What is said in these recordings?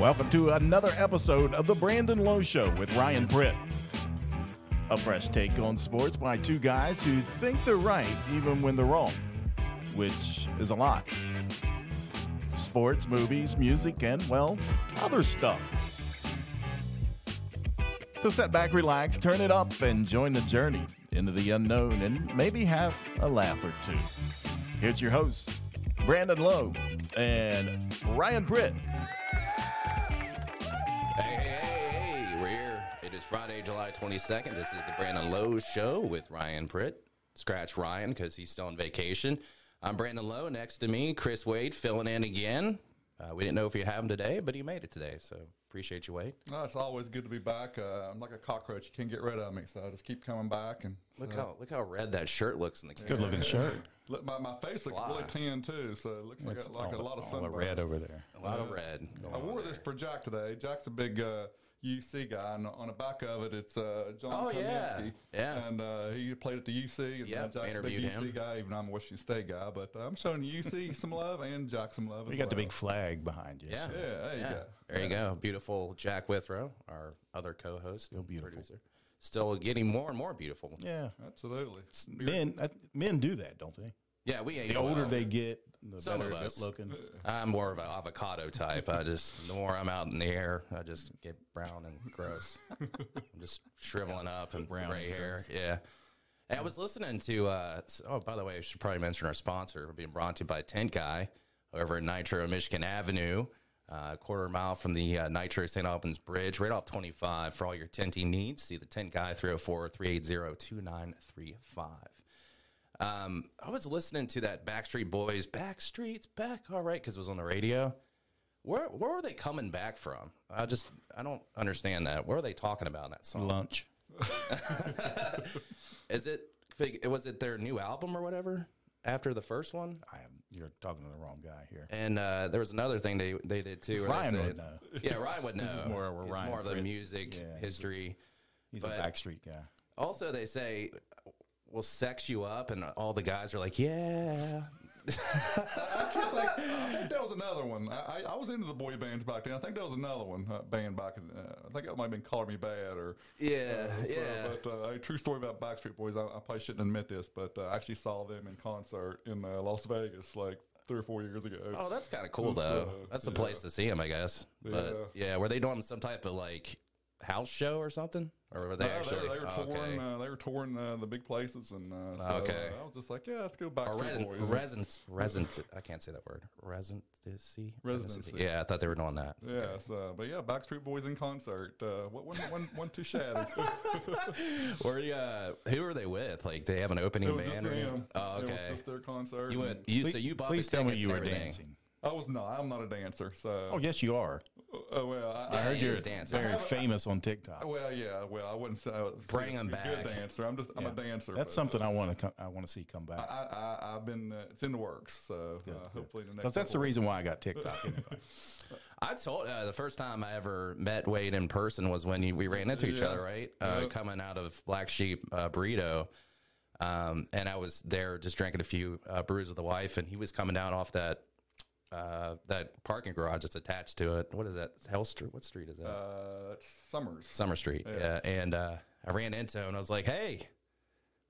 Welcome to another episode of The Brandon Lowe Show with Ryan Pritt. A fresh take on sports by two guys who think they're right even when they're wrong, which is a lot. Sports, movies, music, and, well, other stuff. So sit back, relax, turn it up, and join the journey into the unknown and maybe have a laugh or two. Here's your hosts, Brandon Lowe and Ryan Pritt. Friday, July 22nd. This is the Brandon Lowe Show with Ryan Pritt. Scratch Ryan because he's still on vacation. I'm Brandon Lowe. Next to me, Chris Wade filling in again. Uh, we didn't know if you'd have him today, but he made it today. So appreciate you, Wade. No, it's always good to be back. Uh, I'm like a cockroach; you can't get rid of me, so I just keep coming back. And Look how look how red that shirt looks in the camera. Good looking shirt. Look, my, my face looks fly. really tan too, so it looks like, Looks a, like a lot of all the sunburn. red over there. A lot of red. I wore there. this for Jack today. Jack's a big uh, UC guy, and on the back of it, it's uh, John Oh, yeah. Kaminsky. Yeah. and uh, he played at the UC. And Yep, Jack's a big interviewed UC him. guy, even though I'm a Washington State guy. But uh, I'm showing UC some love and Jack some love. You as got the big flag behind you. Yeah. so- Yeah, there you Yeah. go. There you go. Beautiful Jack Withrow, our other co-host, still beautiful. producer, still getting more and more beautiful. Yeah. Absolutely. Men, men do that, don't they? Yeah, we age The older well. they get, the Some better of us. looking. I'm more of an avocado type. I just the more I'm out in the air, I just get brown and gross. I'm just shriveling up and Brown gray hair. Yeah. And I was listening to. Uh, oh, by the way, I should probably mention our sponsor. We're being brought to you by Tent Guy over at Nitro Michigan Avenue, uh, a quarter mile from the uh, Nitro St. Albans Bridge, right off 25 for all your tenting needs. See the Tent Guy 304 380 2935. Um, I was listening to that Backstreet Boys, Backstreet's back, all right, because it was on the radio. Where where were they coming back from? I just I don't understand that. What are they talking about in that song? Lunch. Is it was it their new album or whatever after the first one? I am, you're talking to the wrong guy here. And uh, there was another thing they they did too. where they Ryan would know. Yeah, Ryan would know. This is more of a Ryan more of the music Yeah, he's a- history. He's But- a Backstreet guy. Also, they say we'll sex you up, and all the guys are like, "Yeah." I can't. I think that was another one. I, I, I was into the boy bands back then. I think that was another one uh, band back. In, uh, I think it might have been "Color Me Badd" or Yeah, uh, so, yeah. But uh, a true story about Backstreet Boys. I, I probably shouldn't admit this, but uh, I actually saw them in concert in uh, Las Vegas like three or four years ago. Oh, that's kind of cool though. that's the yeah. place to see them, I guess. But yeah, were they doing some type of like house show or something, or were they No, actually? they, were- they were oh, touring. okay. Uh, they were touring uh, the big places, and uh, so Okay. I was just like, yeah, let's go Or Backstreet Boys. resident, resident, I can't say that word. Residency. Residency. Yeah, I thought they were doing that. yeah, so, but yeah, Backstreet Boys in concert. Uh, what one, one, one too shabby. Were you? Uh, who are they with? Like, they have an opening It was band? or anything? them. Oh, It okay. was just their concert. you and went. You so you bought Please the tell me you were everything. dancing. I was not. I'm not a dancer. So. Oh, yes, you are. Oh, well, I, I heard you're a dancer. very famous on TikTok. Well, yeah. Well, I wouldn't say I was Bring 'em a back. good dancer. I'm just. I'm a dancer. That's something I want to I want to see come back. I, I, I've been. Uh, it's in the works. So uh, hopefully the next. Because that's the couple- reason why I got TikTok. Anyway. I told uh, the first time I ever met Wade in person was when you, we ran into each Yeah. other, right? Uh, Yeah. Coming out of Black Sheep uh, Burrito, um, and I was there just drinking a few uh, brews with the wife, and he was coming down off that uh, that parking garage that's attached to it. What is that? Hell Street? What street is that? Uh, Summers. Summer Street. Yeah. And uh, I ran into him and I was like, hey,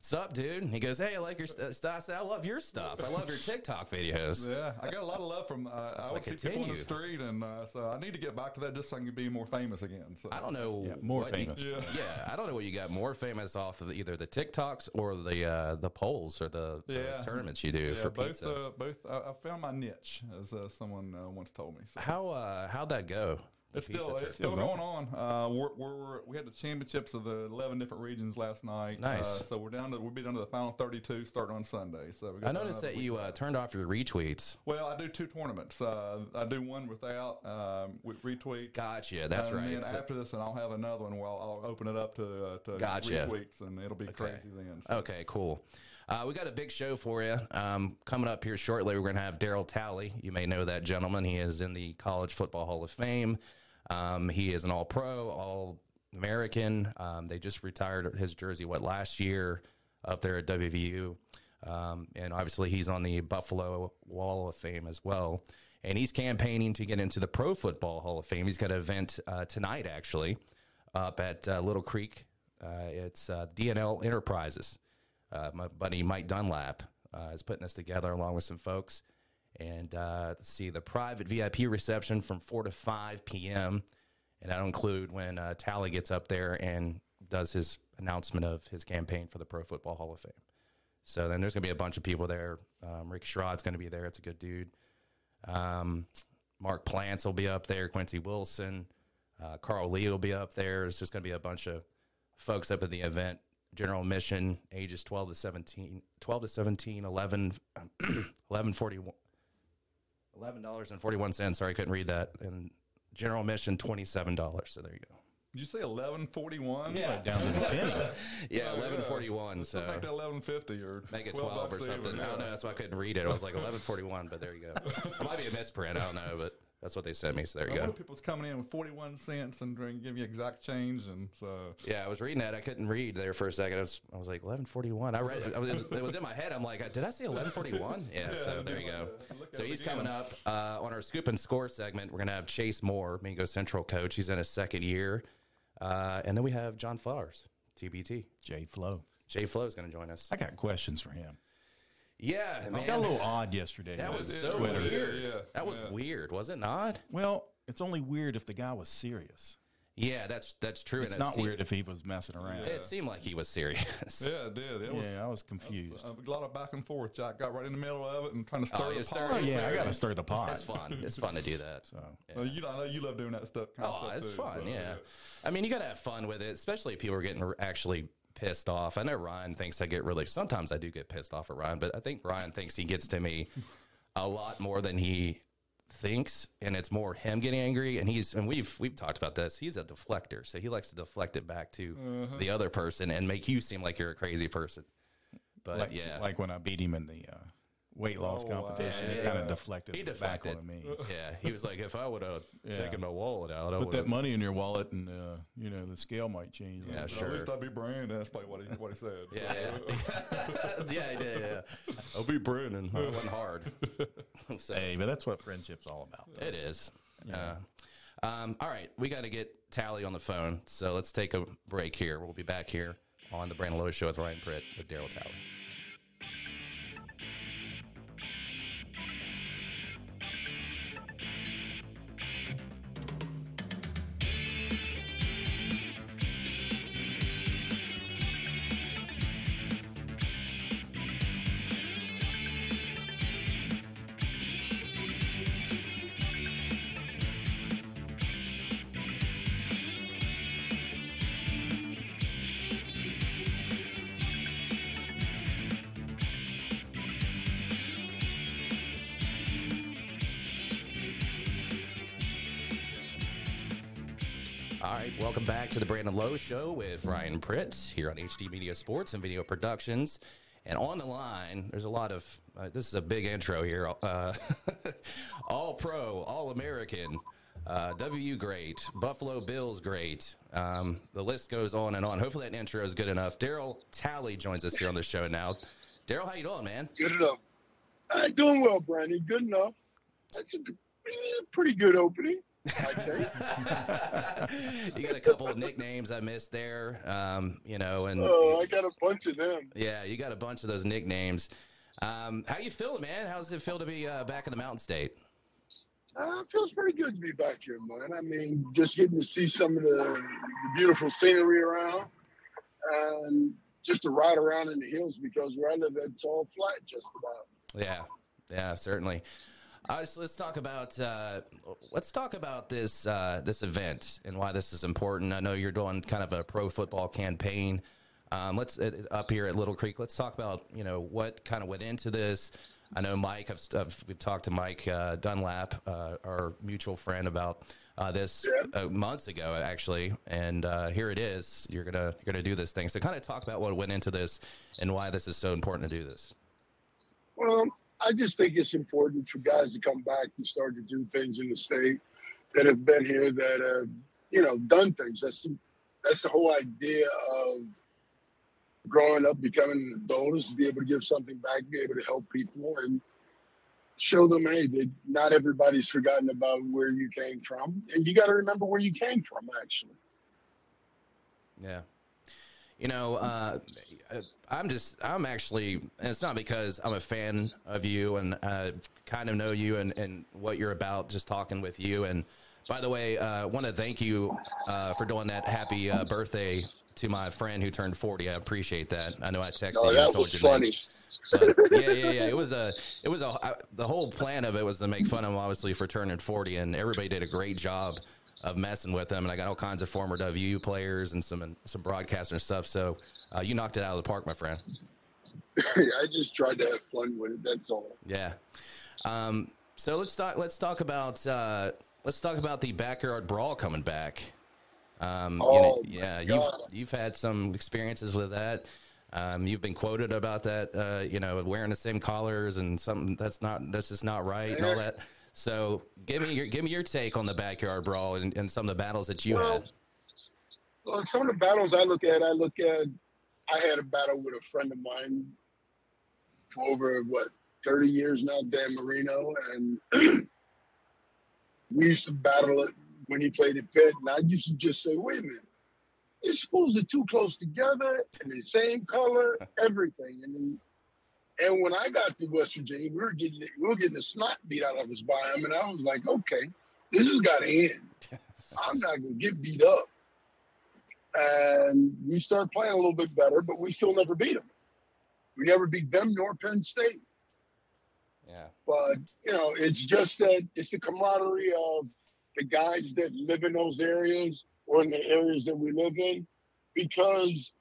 what's up, dude? And he goes, hey, I like your st- stuff. I said, I love your stuff. I love your TikTok videos. Yeah, I got a lot of love from. Uh, I like always see people on the street, and uh, so I need to get back to that just so I can be more famous again. So. I don't know. Yeah, more what you- famous. Yeah. yeah, I don't know what you got more famous off of either the TikToks or the uh, the polls or the, the Yeah. tournaments you do Yeah, for both. pizza. Uh, both. I, I found my niche, as uh, someone uh, once told me. So. How uh, how'd that go? The It's still, it's still going on. Uh, we're, we're, we had the championships of the eleven different regions last night. Nice. Uh, so we're down to we'll be down to the final thirty-two starting on Sunday. So we got I noticed that you uh, turned off your retweets. Well, I do two tournaments. Uh, I do one without um, with retweets. Gotcha. That's right. and right. Then So- after this, and I'll have another one where I'll, I'll open it up to, uh, to Gotcha. retweets, and it'll be crazy then. So. Okay, cool. Uh, we got a big show for you. Um, coming up here shortly, we're going to have Daryl Talley. You may know that gentleman. He is in the College Football Hall of Fame. Um, he is an All Pro, All American. Um, they just retired his jersey what last year up there at WVU, um, and obviously he's on the Buffalo Wall of Fame as well. and he's campaigning to get into the Pro Football Hall of Fame. He's got an event uh, tonight, actually, up at uh, Little Creek. Uh, it's uh, DNL Enterprises. Uh, my buddy Mike Dunlap uh, is putting this together along with some folks. And uh, see the private VIP reception from 4 to 5 p.m. And that'll include when uh, Talley gets up there and does his announcement of his campaign for the Pro Football Hall of Fame. So then there's going to be a bunch of people there. Um, Rick Schrod's going to be there. It's a good dude. Um, Mark Plants will be up there. Quincy Wilson, uh, Carl Lee will be up there. It's just going to be a bunch of folks up at the event. General admission, ages 12 to 17, 12 to 17, 11, 11 41, $11.41. Sorry, I couldn't read that. And general mission $27. So there you go. Did you say eleven forty one? Yeah. Down to the penny. Yeah, 1141. Let's So go back to eleven fifty or make it 12 12 or something. even, I don't know. That's why I couldn't read it. I was like 1141, but there you go. It might be a misprint. I don't know, but that's what they sent me. So there you wonder go. people's coming in with forty one cents and trying to give you exact change, and so Yeah, I was reading that. I couldn't read there for a second. I was, I was like 1141. I read I was, it was in my head. I'm like, did I say 1141? Yeah. so there you go. So he's coming up uh, on our scoop and score segment. We're gonna have Chase Moore, Mingo Central coach. He's in his second year, uh, and then we have John Flowers, TBT. Jay Flo. Jay Flo is gonna join us. I got questions for him. Yeah, It man. got a little odd yesterday. that was so Twitter. weird. Yeah, yeah, that was yeah. weird. Was it not? Well, it's only weird if the guy was serious. Yeah, that's that's true. It's and it not seemed- weird if he was messing around. It seemed like he was serious. yeah, it did. It was Yeah, I was confused. Uh, a lot of back and forth. Jack got right in the middle of it and trying to stir Oh, the pot. it. Oh, yeah, I got to stir the pot. It's fun. It's fun to do that. So, Well, you know, I know you love doing that stuff. kind of Oh, stuff it's too, fun. so, yeah. I mean, you got to have fun with it, especially if people are getting actually pissed off. I know Ryan thinks I get really, sometimes I do get pissed off at Ryan, but I think Ryan thinks he gets to me a lot more than he thinks and it's more him getting angry and he's and we've we've talked about this he's a deflector so he likes to deflect it back to Uh-huh. the other person and make you seem like you're a crazy person but like, yeah like when I beat him in the uh, weight loss Oh, wow. competition, Yeah, he yeah. kind of deflected, he it deflected back me. yeah he was like if i would have Yeah. taken my wallet out i Put that money in your wallet, and uh, you know the scale might change. Yeah, sure. At least I'd be brand. That's probably what he what he said. Yeah, yeah, yeah, did, yeah. I'll be Brandon. It wasn't hard. so Hey, but that's what friendship's all about. it is. Uh, um, all right, we got to get Talley on the phone, so let's take a break here. We'll be back here on the Brandon Lowe Show with Ryan Pritt with Daryl Talley. Welcome back to the Brandon Lowe Show with Ryan Pritt here on HD Media Sports and Video Productions. And on the line, there's a lot of, uh, this is a big intro here. Uh, all pro, all American, uh, great, Buffalo Bills great. Um, the list goes on and on. Hopefully that intro is good enough. Daryl Talley joins us here on the show now. Daryl, how you doing, man? Good enough. Uh, doing well, Brandon. Good enough. That's a pretty good opening. you got a couple of nicknames I missed there, um, you know, and oh, I got a bunch of them. Yeah, you got a bunch of those nicknames. Um, how you feeling, man? How does it feel to be uh, back in the Mountain State? Uh, it feels pretty good to be back here, man. I mean, just getting to see some of the, the beautiful scenery around and just to ride around in the hills because where I live, it's all flat just about. Yeah, yeah, certainly. Uh, just, let's talk about uh, let's talk about this uh, this event and why this is important. I know you're doing kind of a pro football campaign. Um, let's uh, up here at Little Creek. Let's talk about you know what kind of went into this. I know Mike. I've, I've we've talked to Mike uh, Dunlap, uh, our mutual friend, about this uh, months ago actually, and here it is. You're gonna you're gonna do this thing. So kind of talk about what went into this and why this is so important to do this. Well, I just think it's important for guys to come back and start to do things in the state that have been here that have, you know, done things. That's the, that's the whole idea of growing up, becoming an adult is to be able to give something back, be able to help people. And show them, hey, that not everybody's forgotten about where you came from, and you got to remember where you came from, actually. Yeah. You know, uh, I'm just, I'm actually, and it's not because I'm a fan of you and uh, kind of know you and, and what you're about, just talking with you. And by the way, I uh, want to thank you uh, for doing that happy uh, birthday to my friend who turned 40. I appreciate that. I know I texted oh, you that and told you. funny. But yeah, yeah, yeah. It was a, it was a. I, the whole plan of it was to make fun of him, obviously, for turning forty, and everybody did a great job of messing with them. And I got all kinds of former WU players and some some broadcasters and stuff. So uh, you knocked it out of the park, my friend. I just tried to have fun with it. That's all. Yeah. Um, so let's talk. Let's talk about. Uh, let's talk about the backyard brawl coming back. Um, you know, Oh, yeah, you've you've had some experiences with that. Um, you've been quoted about that. Uh, you know, wearing the same collars and something that's not that's just not right and all that. So give me your give me your take on the backyard brawl and, and some of the battles that you Well, had. Well, some of the battles I look at, I look at. I had a battle with a friend of mine for over what thirty years now, Dan Marino, and we used to battle it when he played at Pitt. And I used to just say, "Wait a minute, these schools are too close together and the same color, everything." And then, and when I got to West Virginia, we were getting we were getting the snot beat out of us by him, and I was like, "Okay, this has got to end. I'm not gonna get beat up." and we started playing a little bit better, but we still never beat them. We never beat them nor Penn State. Yeah, But you know, it's just that it's the camaraderie of the guys that live in those areas or in the areas that we live in, because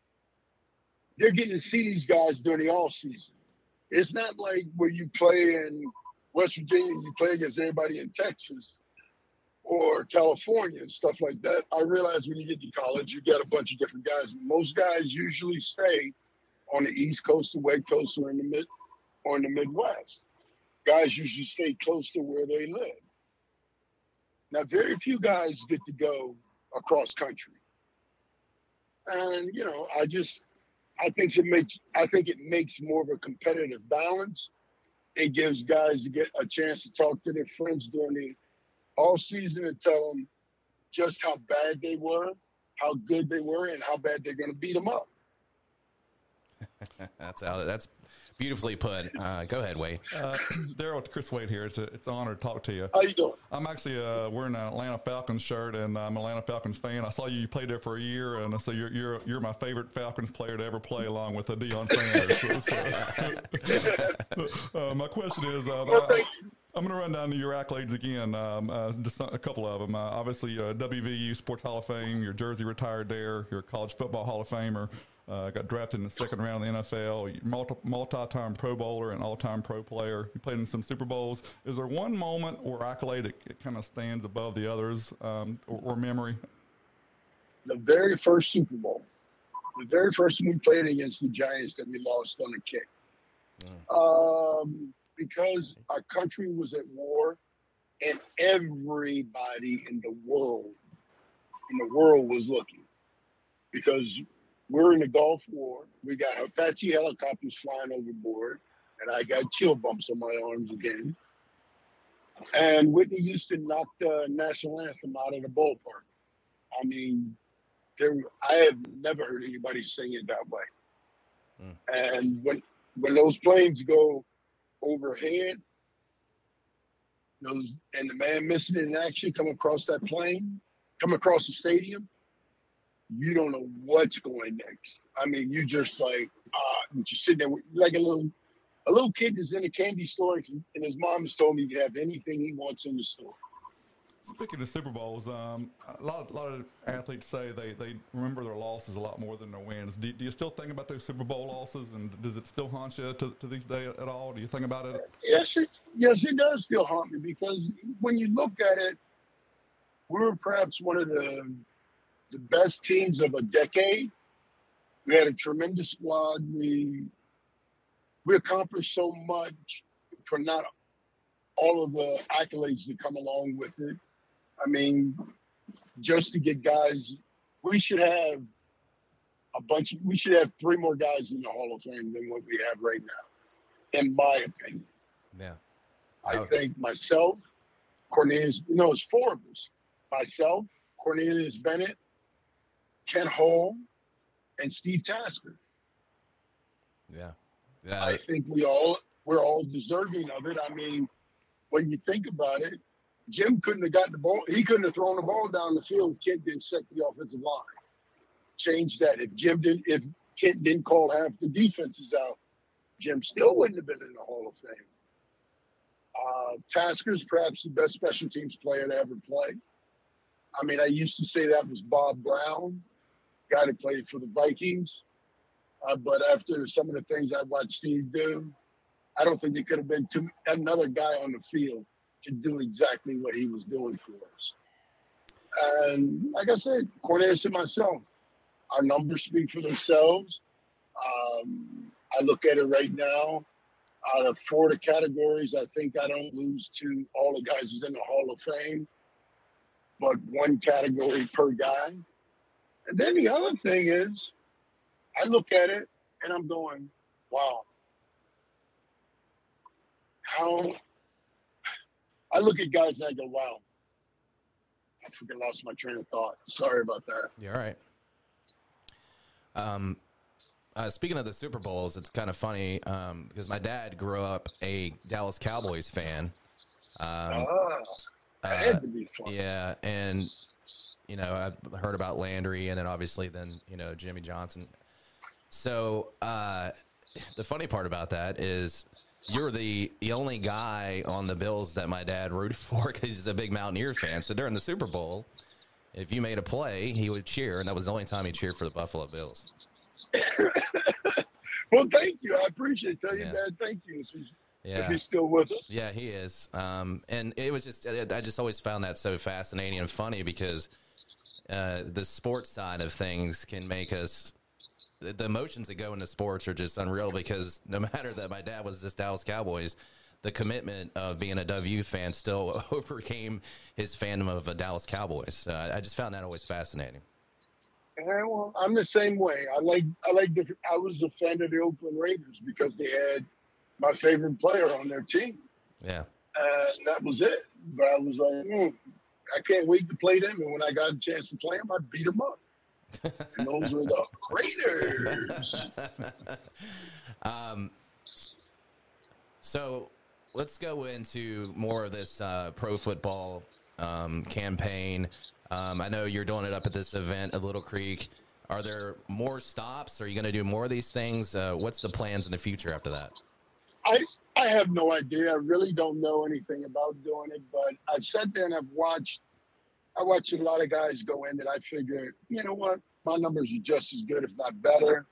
they're getting to see these guys during the off season. It's not like where you play in West Virginia, you play against everybody in Texas or California and stuff like that. I realize when you get to college, you get a bunch of different guys. Most guys usually stay on the East Coast, the West Coast, or in the mid or in the Midwest. Guys usually stay close to where they live. Now, very few guys get to go across country, and you know, I just, I think it makes, I think it makes more of a competitive balance. It gives guys to get a chance to talk to their friends during the all season and tell them just how bad they were, how good they were, and how bad they're going to beat them up. that's how that's beautifully put. Uh, go ahead, Wade. Uh, Daryl, it's Chris Wade here. It's, a, it's an honor to talk to you. How you doing? I'm actually uh, wearing an Atlanta Falcons shirt, and I'm an Atlanta Falcons fan. I saw you, you played there for a year, and I so you're you're you're my favorite Falcons player to ever play, along with uh, Deion Sanders. So, so, uh, my question is, uh, Well, I- thank you. I'm going to run down to your accolades again. Um, uh, just a couple of them. Uh, obviously, uh, WVU Sports Hall of Fame. Your jersey retired there. You're College Football Hall of Famer. Uh, got drafted in the second round of the NFL. Multi- multi-time Pro Bowler and all-time Pro player. You played in some Super Bowls. Is there one moment or accolade that it kind of stands above the others, um, or, or memory? The very first Super Bowl, the very first one we played against the Giants that we lost on a kick. Um, because our country was at war and everybody in the world, in the world was looking. Because we're in the Gulf War. We got Apache helicopters flying overboard, and I got chill bumps on my arms again. And Whitney Houston knocked the national anthem out of the ballpark. I mean, there I have never heard anybody sing it that way. Mm. And when when those planes go overhead, those and the man missing in action come across that plane, come across the stadium, you don't know what's going next. I mean, you just like ah, but you sitting there with, like a little a little kid that's in a candy store and, and his mom has told me he can have anything he wants in the store. Speaking of Super Bowls, um, a lot, a lot of athletes say they, they remember their losses a lot more than their wins. Do, do you still think about those Super Bowl losses, and does it still haunt you to, to this day at all? Do you think about it? Yes, it, yes, it does still haunt me because when you look at it, we were perhaps one of the the best teams of a decade. We had a tremendous squad. We we accomplished so much for not all of the accolades that come along with it. I mean, just to get guys, we should have a bunch. Of, we should have three more guys in the Hall of Fame than what we have right now, in my opinion. Yeah. I Ouch. think myself, Cornelius, no, it's four of us. Myself, Cornelius Bennett, Kent Hull, and Steve Tasker. Yeah. Yeah. I think we all we're all deserving of it. I mean, when you think about it, Jim couldn't have got the ball. He couldn't have thrown the ball down the field. Kent didn't set the offensive line. Change that. If Jim didn't, if Kent didn't call half the defenses out, Jim still wouldn't have been in the Hall of Fame. Uh, Tasker's perhaps the best special teams player to ever play. I mean, I used to say that was Bob Brown, guy that played for the Vikings. Uh, but after some of the things I watched Steve do, I don't think there could have been too, another guy on the field to do exactly what he was doing for us. And like I said, Cornelius and myself, our numbers speak for themselves. Um, I look at it right now. Out of four of the categories, I think I don't lose to all the guys who's in the Hall of Fame, but one category per guy. And then the other thing is, I look at it and I'm going, wow. How I look at guys and I go, wow. I freaking lost my train of thought. Sorry about that. You're all right. Um, uh, speaking of the Super Bowls, it's kind of funny um, because my dad grew up a Dallas Cowboys fan. Um, ah, that uh, had to be fun. yeah, and you know I've heard about Landry, and then obviously then you know Jimmy Johnson. So uh, the funny part about that is you're the the only guy on the Bills that my dad rooted for because he's a big Mountaineer fan. So during the Super Bowl, if you made a play, he would cheer, and that was the only time he cheered for the Buffalo Bills. Well, thank you. I appreciate it. Tell your Yeah. dad thank you if he's, if Yeah. he's still with us. Yeah, he is. Um, and it was just, I just always found that so fascinating and funny because uh, the sports side of things can make us, the the emotions that go into sports are just unreal because no matter that my dad was this Dallas Cowboys, the commitment of being a a W fan still overcame his fandom of a Dallas Cowboys. Uh, I just found that always fascinating. Yeah, well, I'm the same way. I like I like different. I was a fan of the Oakland Raiders because they had my favorite player on their team, Yeah. and that was it. But I was like, hmm, I can't wait to play them. And when I got a chance to play them, I beat them up. and those were the Raiders. Um, so let's go into more of this uh, pro football um, campaign. Um, I know you're doing it up at this event at Little Creek. Are there more stops? Are you going to do more of these things? Uh, what's the plans in the future after that? I I have no idea. I really don't know anything about doing it, but I've sat there and I've watched. I watched a lot of guys go in that I figured, you know what, my numbers are just as good, if not better.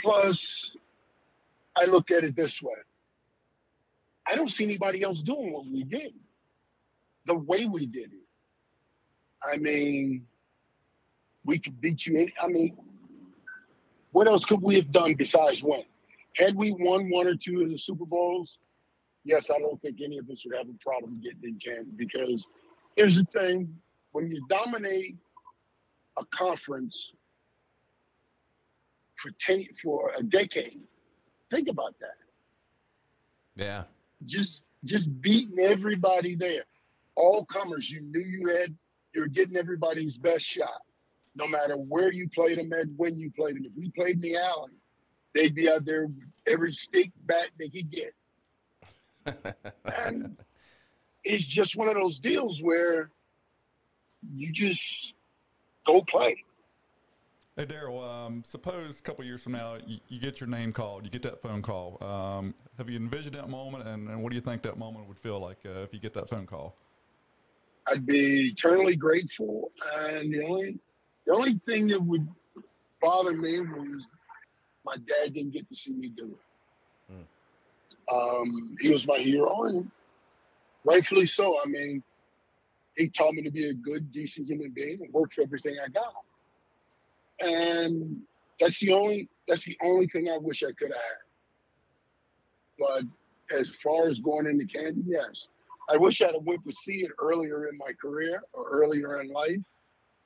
Plus, I look at it this way. I don't see anybody else doing what we did, the way we did it. I mean, we could beat you. in- I mean, what else could we have done besides win? Had we won one or two of the Super Bowls, yes, I don't think any of us would have a problem getting in Canton because here's the thing when you dominate a conference for ten, for a decade, think about that. Yeah. Just just beating everybody there. All comers, you knew you had you were getting everybody's best shot. No matter where you played them at, when you played them. If we played in the alley, they'd be out there with every stick bat they could get. and it's just one of those deals where you just go play. Hey Daryl, um, suppose a couple years from now you, you get your name called, you get that phone call. Um, have you envisioned that moment, and, and what do you think that moment would feel like uh, if you get that phone call? I'd be eternally grateful. And the only the only thing that would bother me was my dad didn't get to see me do it. Um, he was my hero, and rightfully so. I mean, he taught me to be a good, decent human being and work for everything I got. And that's the only that's the only thing I wish I could have had. But as far as going into Canton, yes. I wish I'd have went to see it earlier in my career or earlier in life.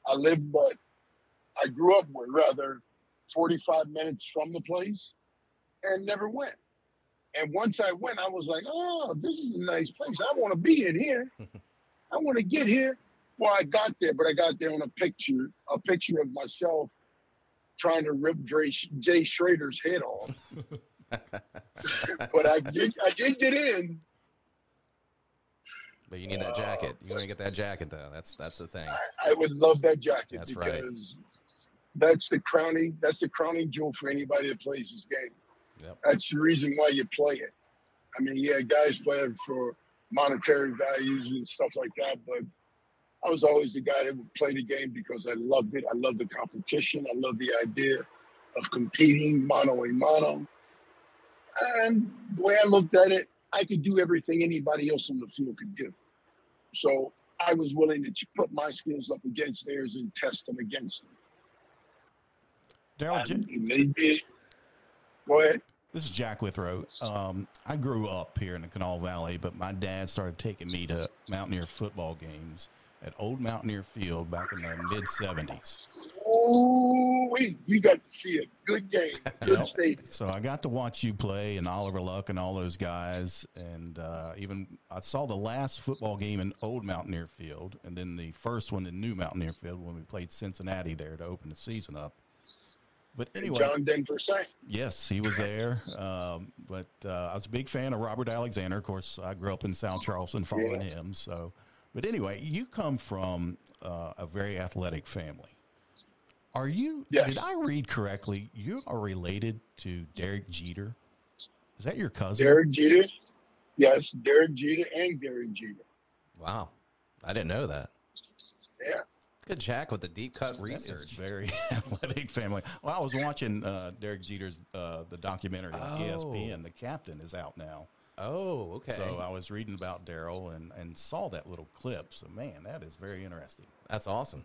I lived, but I grew up with rather 45 minutes from the place and never went. And once I went, I was like, oh, this is a nice place. I want to be in here. I want to get here. Well, I got there, but I got there on a picture, a picture of myself trying to rip Dre, Jay Schroeder's head off. but I did, I did get in. But you need that jacket. You want to get that jacket though. That's that's the thing. I, I would love that jacket That's right. That's the crowning that's the crowning jewel for anybody that plays this game. Yep. That's the reason why you play it. I mean, yeah, guys play it for monetary values and stuff like that, but I was always the guy that would play the game because I loved it. I loved the competition. I loved the idea of competing mano a mano. And the way I looked at it, I could do everything anybody else on the field could do. So I was willing to put my skills up against theirs and test them against them. Daryl, J- Go ahead. this is Jack Withrow. Um, I grew up here in the Kanawha Valley, but my dad started taking me to Mountaineer football games at Old Mountaineer Field back in the mid 70s. Oh, wait, you got to see a good game, good stadium. So I got to watch you play and Oliver Luck and all those guys. And uh, even I saw the last football game in Old Mountaineer Field and then the first one in New Mountaineer Field when we played Cincinnati there to open the season up. But anyway, John Denver sang. Yes, he was there. Um, but uh, I was a big fan of Robert Alexander. Of course, I grew up in South Charleston following Yeah. him. So, but anyway, you come from uh, a very athletic family. Are you? Yes. Did I read correctly? You are related to Derek Jeter. Is that your cousin? Derek Jeter. Yes, Derek Jeter and Derek Jeter. Wow. I didn't know that. Yeah. Jack with the deep cut research. very athletic family. Well, I was watching uh, Derek Jeter's uh, the documentary on Oh. ESPN. The Captain is out now. Oh, okay. So I was reading about Daryl and, and saw that little clip. So man, that is very interesting. That's awesome.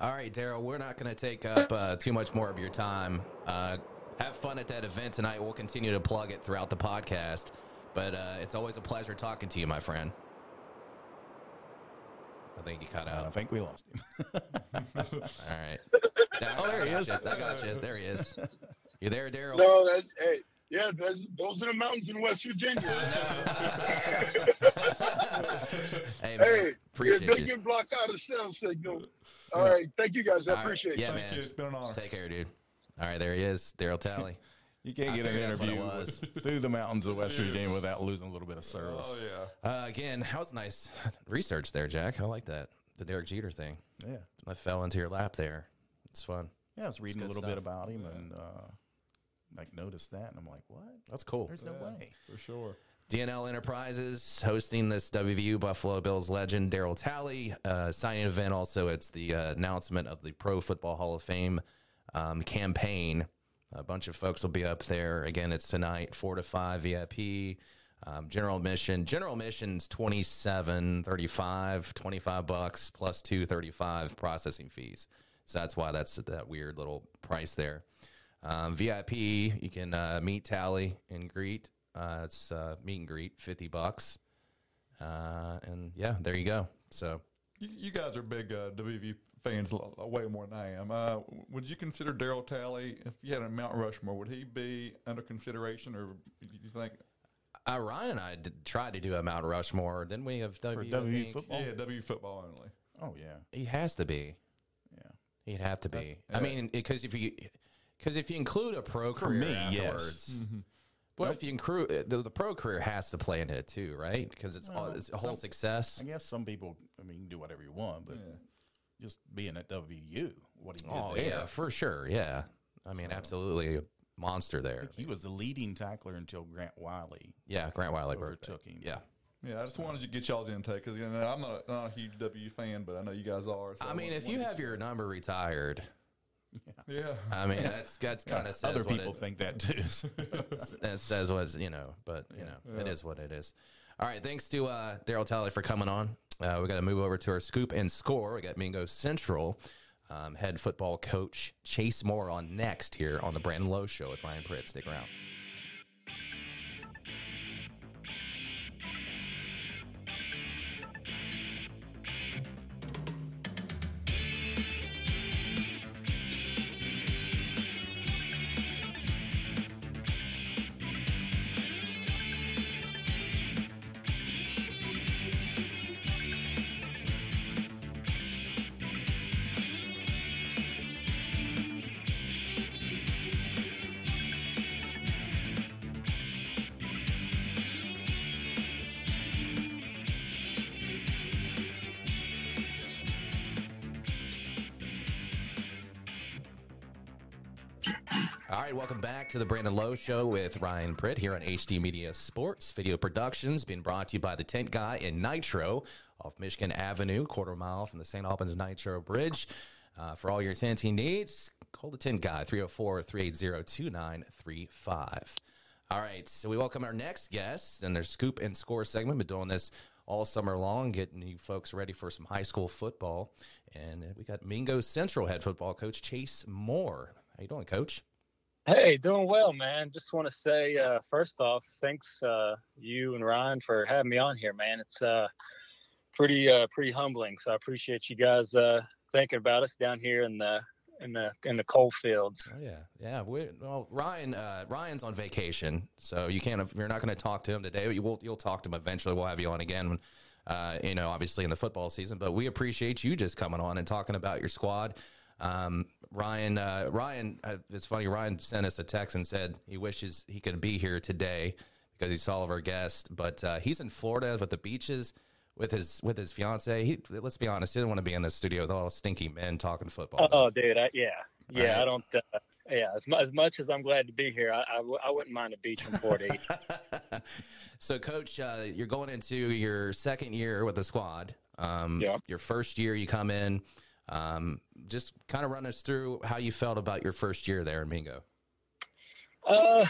All right, Daryl, we're not going to take up uh, too much more of your time. Uh, have fun at that event tonight. We'll continue to plug it throughout the podcast. But uh, it's always a pleasure talking to you, my friend. I think you cut out. I think we lost him. All right. Yeah, Oh, there he I got is. you. I got you. There he is. You there, Daryl? No, that's hey, yeah, that's, those are the mountains in West Virginia. hey, man, hey, yeah, appreciate they you. can block out a cell signal. All right, thank you guys. I All right, appreciate yeah, it. Thank man. you. It's been an honor. Take care, dude. All right, there he is, Daryl Talley. You can't I get an figured that's what it interview was. through the mountains of West Virginia without losing a little bit of service. Oh yeah. Uh, again, that was nice research there, Jack. I like that. The Derek Jeter thing. yeah. I fell into your lap there. It's fun. Yeah, I was reading a good little bit about him and uh, like noticed that, and I'm like, what? That's cool. There's no Yeah, way. For sure. DNL Enterprises hosting this WVU Buffalo Bills legend Daryl Talley uh, signing event. Also, it's the uh, announcement of the Pro Football Hall of Fame um, campaign. A bunch of folks will be up there. Again, it's tonight, four to five VIP. Um, general admission. General admission's 27, 35, 25 bucks plus 235 processing fees. So that's why that's that weird little price there. Um, VIP, you can uh, meet Talley and greet. Uh, it's uh, meet and greet, fifty bucks. Uh, and yeah, there you go. So You, you guys are big uh, WV fans, l- l- way more than I am. Uh, would you consider Daryl Talley if you had a Mount Rushmore? Would he be under consideration, or do you think? uh, Ryan and I did, tried to do a Mount Rushmore. Didn't we have W? For I football? Yeah, W football only. Oh, yeah. He has to be. Yeah. He'd have to be. I mean, because if you because if you include a pro For career me, yes. afterwards, well, if you include the, the pro career has to play into it too, right? Because it's all it's a whole some- success. I guess some people, I mean, you can do whatever you want, but just being at WU, what he did Oh there. yeah, for sure. Yeah, I mean, absolutely a monster there. He was the leading tackler until Grant Wiley Yeah, Grant Wiley overtook him. Yeah. Yeah, I just wanted to get y'all's intake because you know, I'm not, not a huge W fan, but I know you guys are. So I mean, wanted- if you have your number retired, yeah, I mean, that's that's kind of says Other people it, think that too. that says what's you know, but you know, it is what it is. All right, thanks to uh, Daryl Talley for coming on. Uh, we got to move over to our scoop and score. We got Mingo Central um, head football coach Chase Moore on next here on the Brandon Lowe Show with Ryan Pritt. Stick around. Back to the Brandon Lowe Show with Ryan Pritt here on HD Media Sports Video Productions, being brought to you by the Tent Guy in Nitro off Michigan Avenue, quarter mile from the St. Albans Nitro Bridge. Uh, for all your tenting needs, call the Tent Guy 304 380 2935. All right, so we welcome our next guest in their scoop and score segment. Been doing this all summer long, getting you folks ready for some high school football. And we got Mingo Central head football coach Chase Moore. How you doing, Coach? Hey, doing well, man. Just want to say, uh, first off, thanks uh, you and Ryan for having me on here, man. It's uh, pretty uh, pretty humbling. So I appreciate you guys uh, thinking about us down here in the in the in the coal fields. Oh yeah, yeah. We, well, Ryan uh, Ryan's on vacation, so you can't. You're not going to talk to him today, but you will. You'll talk to him eventually. We'll have you on again. Uh, you know, obviously in the football season, but we appreciate you just coming on and talking about your squad. Um, Ryan, uh, Ryan, uh, it's funny. Ryan sent us a text and said he wishes he could be here today because he saw all of our guests, but uh, he's in Florida with the beaches with his with his fiance. He, let's be honest, he didn't want to be in the studio with all stinky men talking football. Oh, dude, I, yeah, yeah. Right. I don't. Uh, yeah, as, as much as I'm glad to be here, I I, I wouldn't mind a beach in Florida. so, Coach, uh, you're going into your second year with the squad. Um, yeah. Your first year, you come in. Um, just kind of run us through how you felt about your first year there in Mingo. Uh,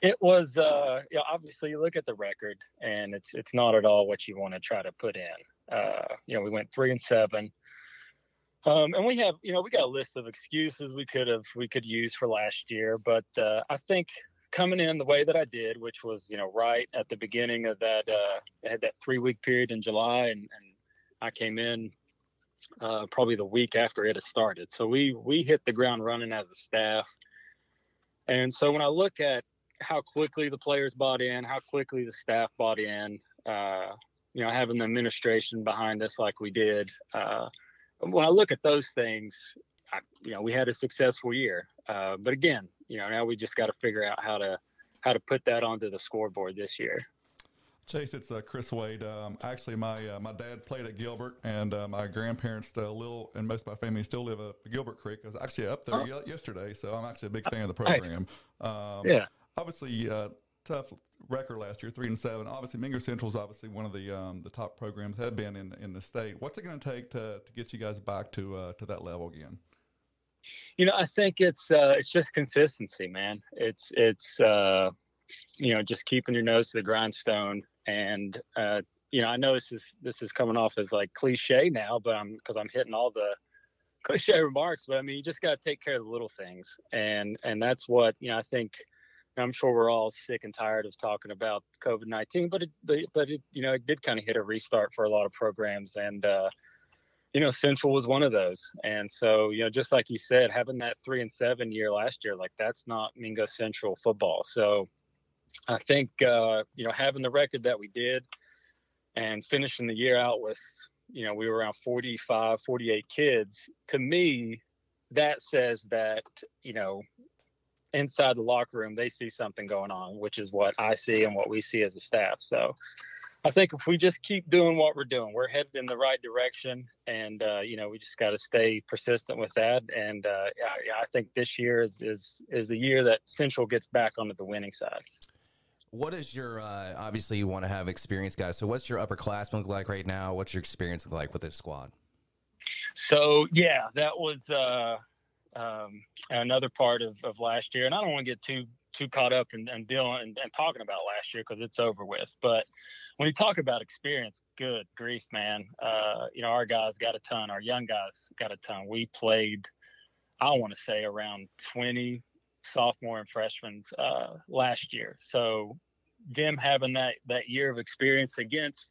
it was, uh, you know, obviously you look at the record and it's, it's not at all what you want to try to put in. Uh, you know, we went three and seven. Um, and we have, you know, we got a list of excuses we could have, we could use for last year, but, uh, I think coming in the way that I did, which was, you know, right at the beginning of that, uh, I had that three week period in July and, and I came in uh, probably the week after it has started. So we we hit the ground running as a staff. And so when I look at how quickly the players bought in, how quickly the staff bought in, uh, you know, having the administration behind us like we did, uh, when I look at those things, I, you know, we had a successful year. Uh, but again, you know, now we just got to figure out how to how to put that onto the scoreboard this year. Chase, it's uh, Chris Wade. Um, actually, my uh, my dad played at Gilbert, and uh, my grandparents still live, and most of my family still live at Gilbert Creek. I was actually up there oh. yesterday, so I'm actually a big fan of the program. Um, yeah. Obviously, uh, tough record last year, three and seven. Obviously, Mingo Central is obviously one of the um, the top programs have been in in the state. What's it going to take to to get you guys back to uh, to that level again? You know, I think it's uh, it's just consistency, man. It's it's you know just keeping your nose to the grindstone and uh, you know, I know this is this is coming off as like cliche now, but I'm because I'm hitting all the cliche remarks. But I mean, you just got to take care of the little things, and and that's what you know. I think I'm sure we're all sick and tired of talking about COVID nineteen, but it but it you know it did kind of hit a restart for a lot of programs, and uh, you know Central was one of those. And so you know, just like you said, having that three and seven year last year, like that's not Mingo Central football. So I think uh, you know having the record that we did and finishing the year out with you know we were around 45 48 kids to me that says that you know inside the locker room they see something going on which is what I see and what we see as a staff so I think if we just keep doing what we're doing, we're headed in the right direction, and uh, you know we just got to stay persistent with that. And uh, I, I think this year is, is is the year that Central gets back onto the winning side. What is your uh, obviously you want to have experience, guys? So what's your upperclassmen look like right now? What's your experience look like with this squad? So yeah, that was uh, um, another part of, of last year, and I don't want to get too too caught up in, in dealing and, and talking about last year because it's over with. But when you talk about experience, good grief, man. Uh, you know, our guys got a ton. Our young guys got a ton. We played, I want to say, around 20 sophomore and freshmen uh, last year. So them having that that year of experience against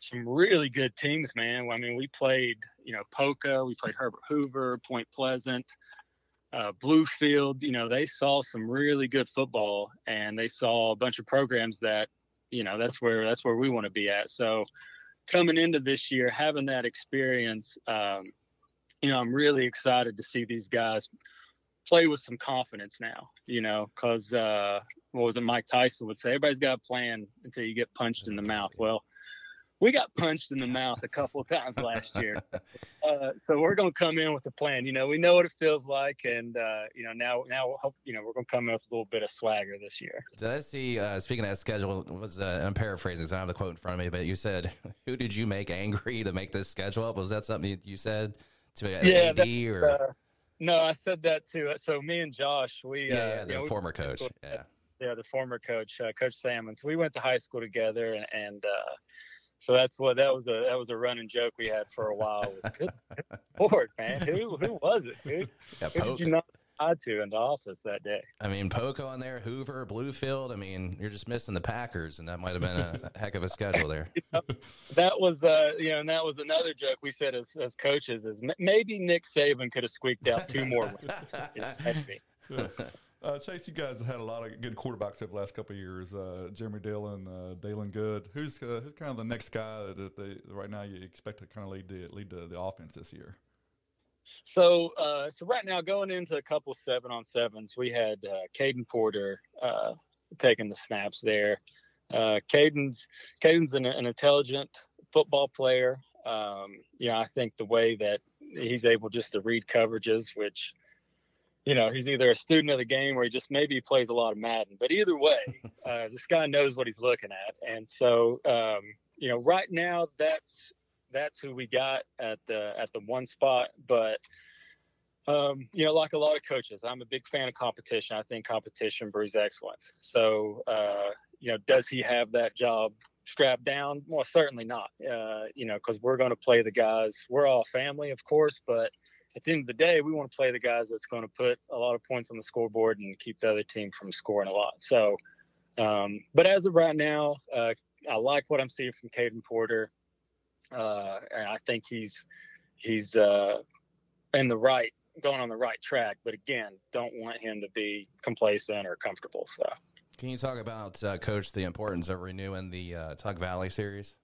some really good teams, man. I mean, we played, you know, Poca, we played Herbert Hoover, Point Pleasant, uh, Bluefield. You know, they saw some really good football, and they saw a bunch of programs that, you know, that's where that's where we want to be at. So coming into this year, having that experience, um, you know, I'm really excited to see these guys play with some confidence now, you know, because uh, what was it Mike Tyson would say? Everybody's got a plan until you get punched in the mouth. Well, we got punched in the mouth a couple of times last year. Uh, so we're going to come in with a plan. You know, we know what it feels like, and uh, you know now now we'll hope, you know we're going to come in with a little bit of swagger this year. Did I see? Uh, speaking of that schedule, was uh, I'm paraphrasing. So I don't have the quote in front of me, but you said, "Who did you make angry to make this schedule up?" Was that something you said to yeah, AD or? Uh, no, I said that too. So me and Josh, we yeah, uh, yeah, the you know, we- former coach. Yeah. yeah, the former coach, uh, Coach Salmons. We went to high school together, and, and uh, so that's what that was a that was a running joke we had for a while. Was, good, good Lord, man, who who was it? Who, Yeah, who did you not say to in the office that day? I mean, Poca on there, Hoover, Bluefield. I mean, you're just missing the Packers, and that might have been a heck of a schedule there. That was uh, you know, and that was another joke we said as as coaches is maybe Nick Saban could have squeaked out two more wins. Maybe. Uh, Chase, you guys have had a lot of good quarterbacks over the last couple of years. Uh, Jeremy Dillon, uh, Dalen Good. Who's uh, who's kind of the next guy that they, right now you expect to kind of lead the lead the, the offense this year? So, uh, so right now going into a couple seven on sevens, we had uh, Caden Porter uh, taking the snaps there. Uh, Caden's Caden's an, an intelligent football player. Um, you know, I think the way that he's able just to read coverages, which you know, he's either a student of the game or he just maybe plays a lot of Madden. But either way, uh, this guy knows what he's looking at, and so um, you know, right now that's that's who we got at the at the one spot. But um, you know, like a lot of coaches, I'm a big fan of competition. I think competition brews excellence. So uh, you know, does he have that job strapped down? Well, certainly not. Uh, you know, because we're going to play the guys. We're all family, of course, but at the end of the day, we want to play the guys that's going to put a lot of points on the scoreboard and keep the other team from scoring a lot. So, um, but as of right now, uh, I like what I'm seeing from Caden Porter. Uh, and I think he's he's uh, in the right, going on the right track. But again, don't want him to be complacent or comfortable. So. Can you talk about, uh, Coach, the importance of renewing the uh, Tug Valley series?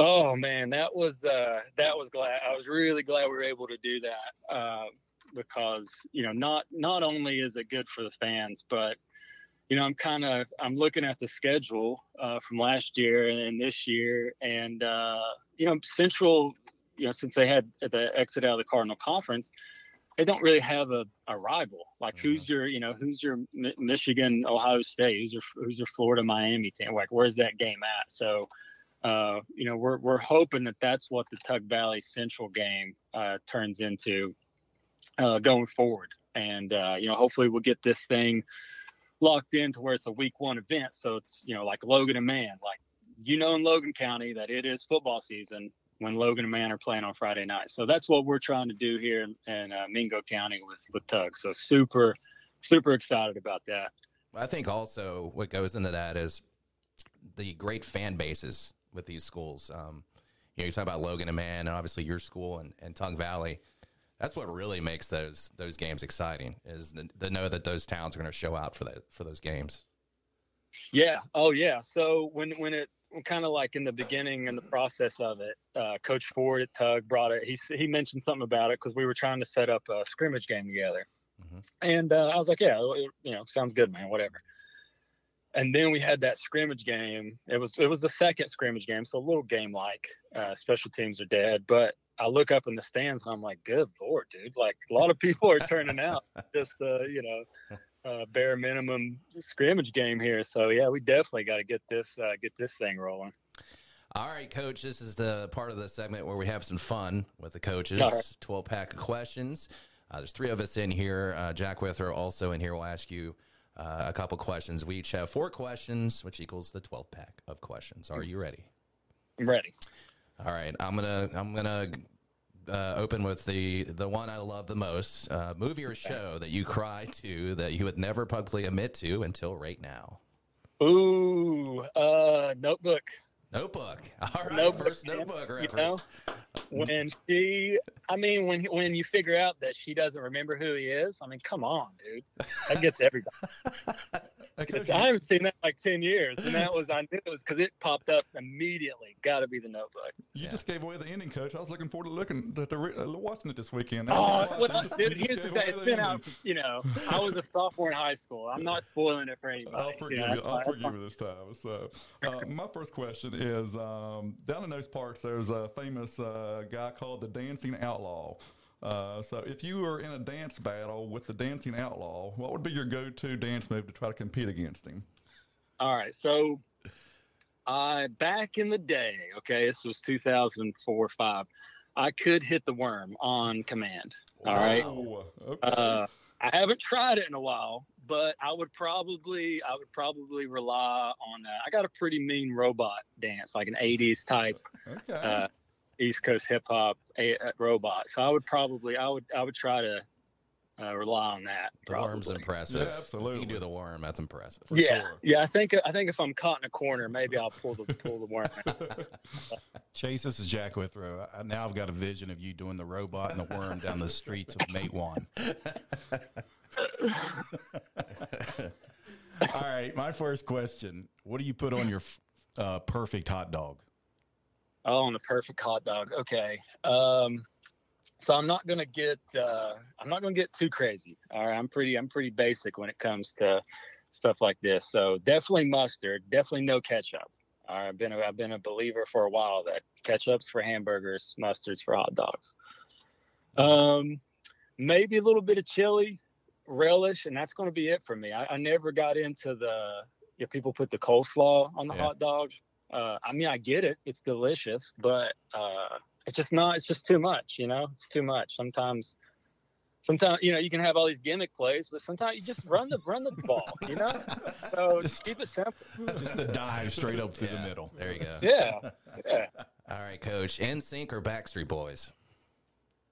Oh man, that was uh, that was glad. I was really glad we were able to do that uh, because you know not not only is it good for the fans, but you know I'm kind of I'm looking at the schedule uh, from last year and this year, and uh, you know Central, you know since they had the exit out of the Cardinal Conference, they don't really have a, a rival. Like who's your you know who's your Mi- Michigan, Ohio State, who's your who's your Florida, Miami team? Like where's that game at? So uh, you know, we're we're hoping that that's what the Tug Valley Central game uh, turns into uh, going forward, and uh, you know, hopefully we'll get this thing locked in to where it's a week one event. So it's you know like Logan and Man, like you know in Logan County that it is football season when Logan and Man are playing on Friday night. So that's what we're trying to do here in, in uh, Mingo County with with Tug. So super super excited about that. I think also what goes into that is the great fan bases with these schools. Um, you know, you talk about Logan and Man, and obviously your school and, and Tug Valley. That's what really makes those those games exciting is the, to know that those towns are going to show out for that for those games. Yeah. Oh, yeah. So when when it kind of like in the beginning and the process of it, uh, Coach Ford at Tug brought it. He he mentioned something about it because we were trying to set up a scrimmage game together, Mhm. and uh, I was like, yeah, it- you know, sounds good, man. Whatever. And then we had that scrimmage game. It was it was the second scrimmage game, so a little game like. Uh, special teams are dead, but I look up in the stands and I'm like, good lord, dude! Like a lot of people are turning out just the you know uh, bare minimum scrimmage game here. So yeah, we definitely got to get this uh, get this thing rolling. All right, coach. This is the part of the segment where we have some fun with the coaches. Right. Twelve pack of questions. Uh, there's three of us in here. Uh, Jack Withrow also in here. will ask you uh, a couple questions. We each have four questions, which equals the twelve pack of questions. Are you ready? I'm ready. All right, I'm gonna I'm gonna uh, open with the the one I love the most, uh, movie or show that you cry to that you would never publicly admit to until right now. Ooh, uh, Notebook. Notebook. All right, Notebook, first man. Notebook You reference. When she, I mean, when when you figure out that she doesn't remember who he is, I mean, come on, dude. That gets everybody. Hey, I haven't seen that in like ten years, and that was I knew it was because it popped up immediately. Got to be the Notebook. You just gave away the ending, coach. I was looking forward to looking to, to re- uh, watching it this weekend. Oh, That's- well, just- dude, here's the thing. away It's been ending. out. You know, I was a sophomore in high school. I'm not spoiling it for anybody. I'll forgive you. you. Know, that's I'll forgive you this time. So, uh, my first question is: um, down in those parts, there's a famous uh, guy called the Dancing Outlaw. Uh, so, if you were in a dance battle with the Dancing Outlaw, what would be your go-to dance move to try to compete against him? All right, so I back in the day, okay, this was 2004 five. I could hit the worm on command. All right. Oh, okay. Uh, I haven't tried it in a while, but I would probably I would probably rely on. Uh, I got a pretty mean robot dance, like an '80s type okay. uh, East Coast hip hop a, a robot. So I would probably I would I would try to uh, rely on that. The worm's impressive. Yeah, absolutely. You can do the worm. That's impressive. For Yeah, sure. yeah. I think I think if I'm caught in a corner, maybe I'll pull the pull the worm. Chase, this is Jack Withrow. I, now I've got a vision of you doing the robot and the worm down the streets of Matewan. All right, my first question: What do you put on your uh, perfect hot dog? Oh, on the perfect hot dog. Okay. Um, so I'm not gonna get uh, I'm not gonna get too crazy. All right. I'm pretty I'm pretty basic when it comes to stuff like this. So definitely mustard. Definitely no ketchup. All right. I've been a, I've been a believer for a while that ketchup's for hamburgers, mustard's for hot dogs. Um, maybe a little bit of chili, relish, and that's going to be it for me. I, I never got into the if people put the coleslaw on the Yeah. hot dog. Uh, I mean, I get it; it's delicious, but uh, it's just not. It's just too much, you know. It's too much. Sometimes, sometimes you know you can have all these gimmick plays, but sometimes you just run the run the ball, you know. So just keep it simple. Just a dive straight up through Yeah, the middle. There you go. Yeah, yeah. All right, coach. NSYNC or Backstreet Boys?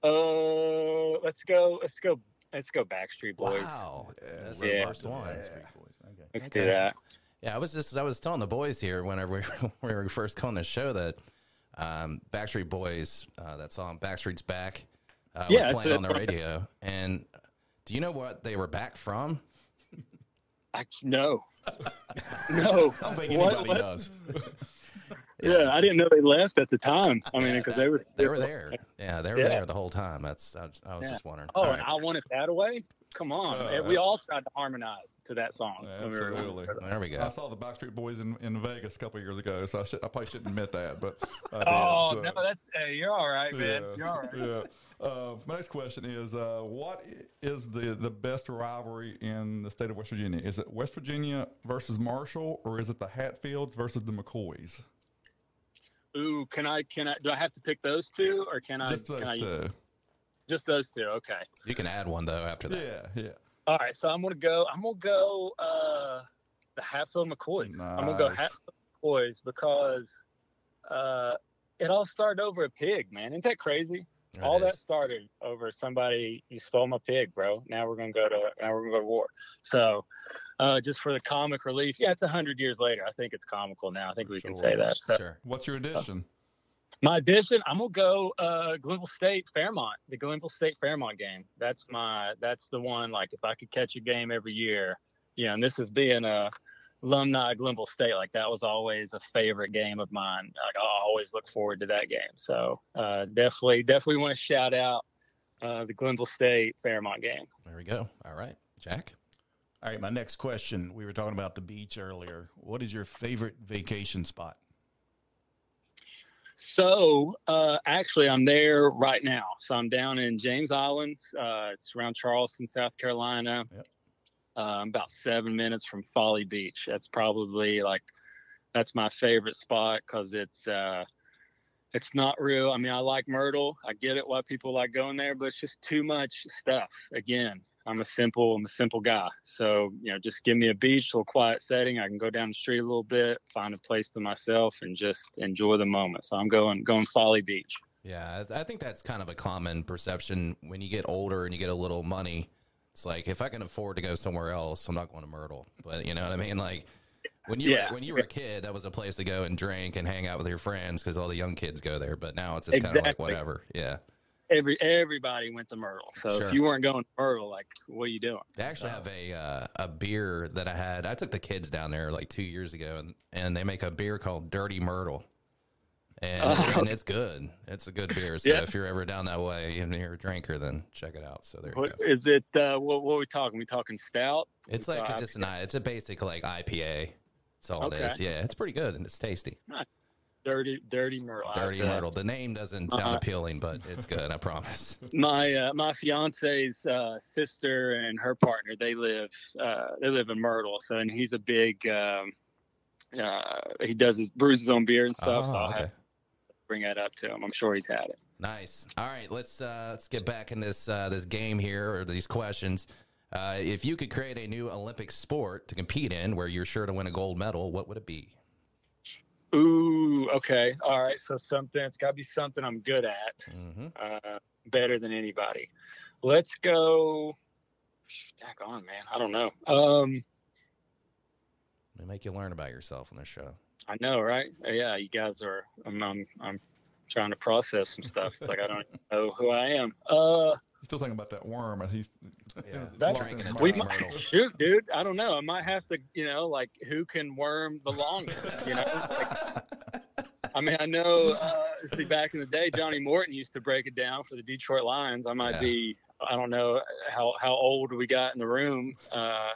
Uh, let's go. Let's go. Let's go. Backstreet Boys. Wow. That's Yeah. the first one. Okay. Let's do that. Yeah, I was just I was telling the boys here whenever we, when we were first on the show that um, Backstreet Boys, uh, that song "Backstreet's Back," uh, Yeah, was that's playing on the radio. And do you know what they were back from? I no, no. I don't think What- anybody what? does. Yeah, I didn't know they left at the time. I mean, because they were They were there. Yeah, they were Yeah. there the whole time. That's I was, I was Yeah. just wondering. Oh, All and right. I wanted that away. Come on, Uh, we all tried to harmonize to that song. when we Absolutely. there we go. I saw the Backstreet Boys in, in Vegas a couple years ago, so I, should, I probably shouldn't admit that, but did, Oh so- no, that's hey, you're all right, man. Yeah, You're all right. yeah. Uh, my next question is: uh, What is the the best rivalry in the state of West Virginia? Is it West Virginia versus Marshall, or is it the Hatfields versus the McCoys? Ooh, can I? Can I? Do I have to pick those two, or can I? Just those can I? two. Just those two. Okay. You can add one though after that. Yeah, yeah. All right. So I'm gonna go. I'm gonna go. Uh, the Hatfield McCoys. I'm gonna go Nice. Hatfield McCoys because uh, it all started over a pig, man. Isn't that crazy? It all that started over somebody you stole my pig, bro. Now we're gonna go to now we're gonna go to war. So uh, just for the comic relief, yeah, it's a hundred years later. I think it's comical now. I think we can say that. So Sure. What's your addition? my addition, I'm gonna go uh, Glenville State Fairmont, the Glenville State Fairmont game. That's my that's the one. Like if I could catch a game every year, you know, and this is being a alumni of Glenville State, like that was always a favorite game of mine. Like I always look forward to that game. So uh, definitely, definitely want to shout out uh, the Glenville State Fairmont game. There we go. All right, Jack. All right, my next question. We were talking about the beach earlier. What is your favorite vacation spot? So uh, actually, I'm there right now. So I'm down in James Island. Uh, it's around Charleston, South Carolina. Yep. Uh, I'm about seven minutes from Folly Beach. That's probably like that's my favorite spot because it's uh, it's not real. I mean, I like Myrtle. I get it why people like going there, but it's just too much stuff. Again, I'm a simple I'm a simple guy. So you know, just give me a beach, a little quiet setting. I can go down the street a little bit, find a place to myself, and just enjoy the moment. So I'm going going Folly Beach. Yeah, I think that's kind of a common perception when you get older and you get a little money. It's like if I can afford to go somewhere else, I'm not going to Myrtle. But you know what I mean? Like when you Yeah. were, when you were a kid, that was a place to go and drink and hang out with your friends because all the young kids go there. But now it's just kind of like whatever. Yeah, every everybody went to Myrtle. So Sure. if you weren't going to Myrtle, like, what are you doing? They actually have a uh, a beer that I had. I took the kids down there like two years ago, and, and they make a beer called Dirty Myrtle, and, Oh. and it's good. It's a good beer. So Yeah. if you're ever down that way and you're a drinker, then check it out. So there you What go. is it? Uh, what, what are we talking? We talking stout? It's like just an it's a basic like IPA. That's all it Okay. is. Yeah, it's pretty good and it's tasty. Dirty, dirty Myrtle. Dirty Myrtle. The name doesn't sound Uh-huh. appealing, but it's good. I promise. My uh, my fiance's uh, sister and her partner they live uh, they live in Myrtle. So and he's a big um, uh, he does his brews his own beer and stuff. so Oh, I'll okay. have bring that up to him. I'm sure he's had it. Nice. All right, let's uh, let's get back in this uh, this game here or these questions. Uh, if you could create a new Olympic sport to compete in, where you're sure to win a gold medal, what would it be? Ooh, okay, all right. So something it's got to be something I'm good at, hmm uh, better than anybody. Let's go. Back on, man. I don't know. Um, They make you learn about yourself on this show. I know, right? Yeah, you guys are. I'm, I'm, I'm trying to process some stuff. It's like I don't know who I am. Uh, still thinking about that worm. and He's Yeah. That's- lost in his Drinking it we might Myrtle. shoot, dude. I don't know. I might have to, you know, like who can worm the longest. You know, Like, I mean, I know. Uh, see, back in the day, Johnny Morton used to break it down for the Detroit Lions. I might Yeah. be. I don't know how how old we got in the room. Uh,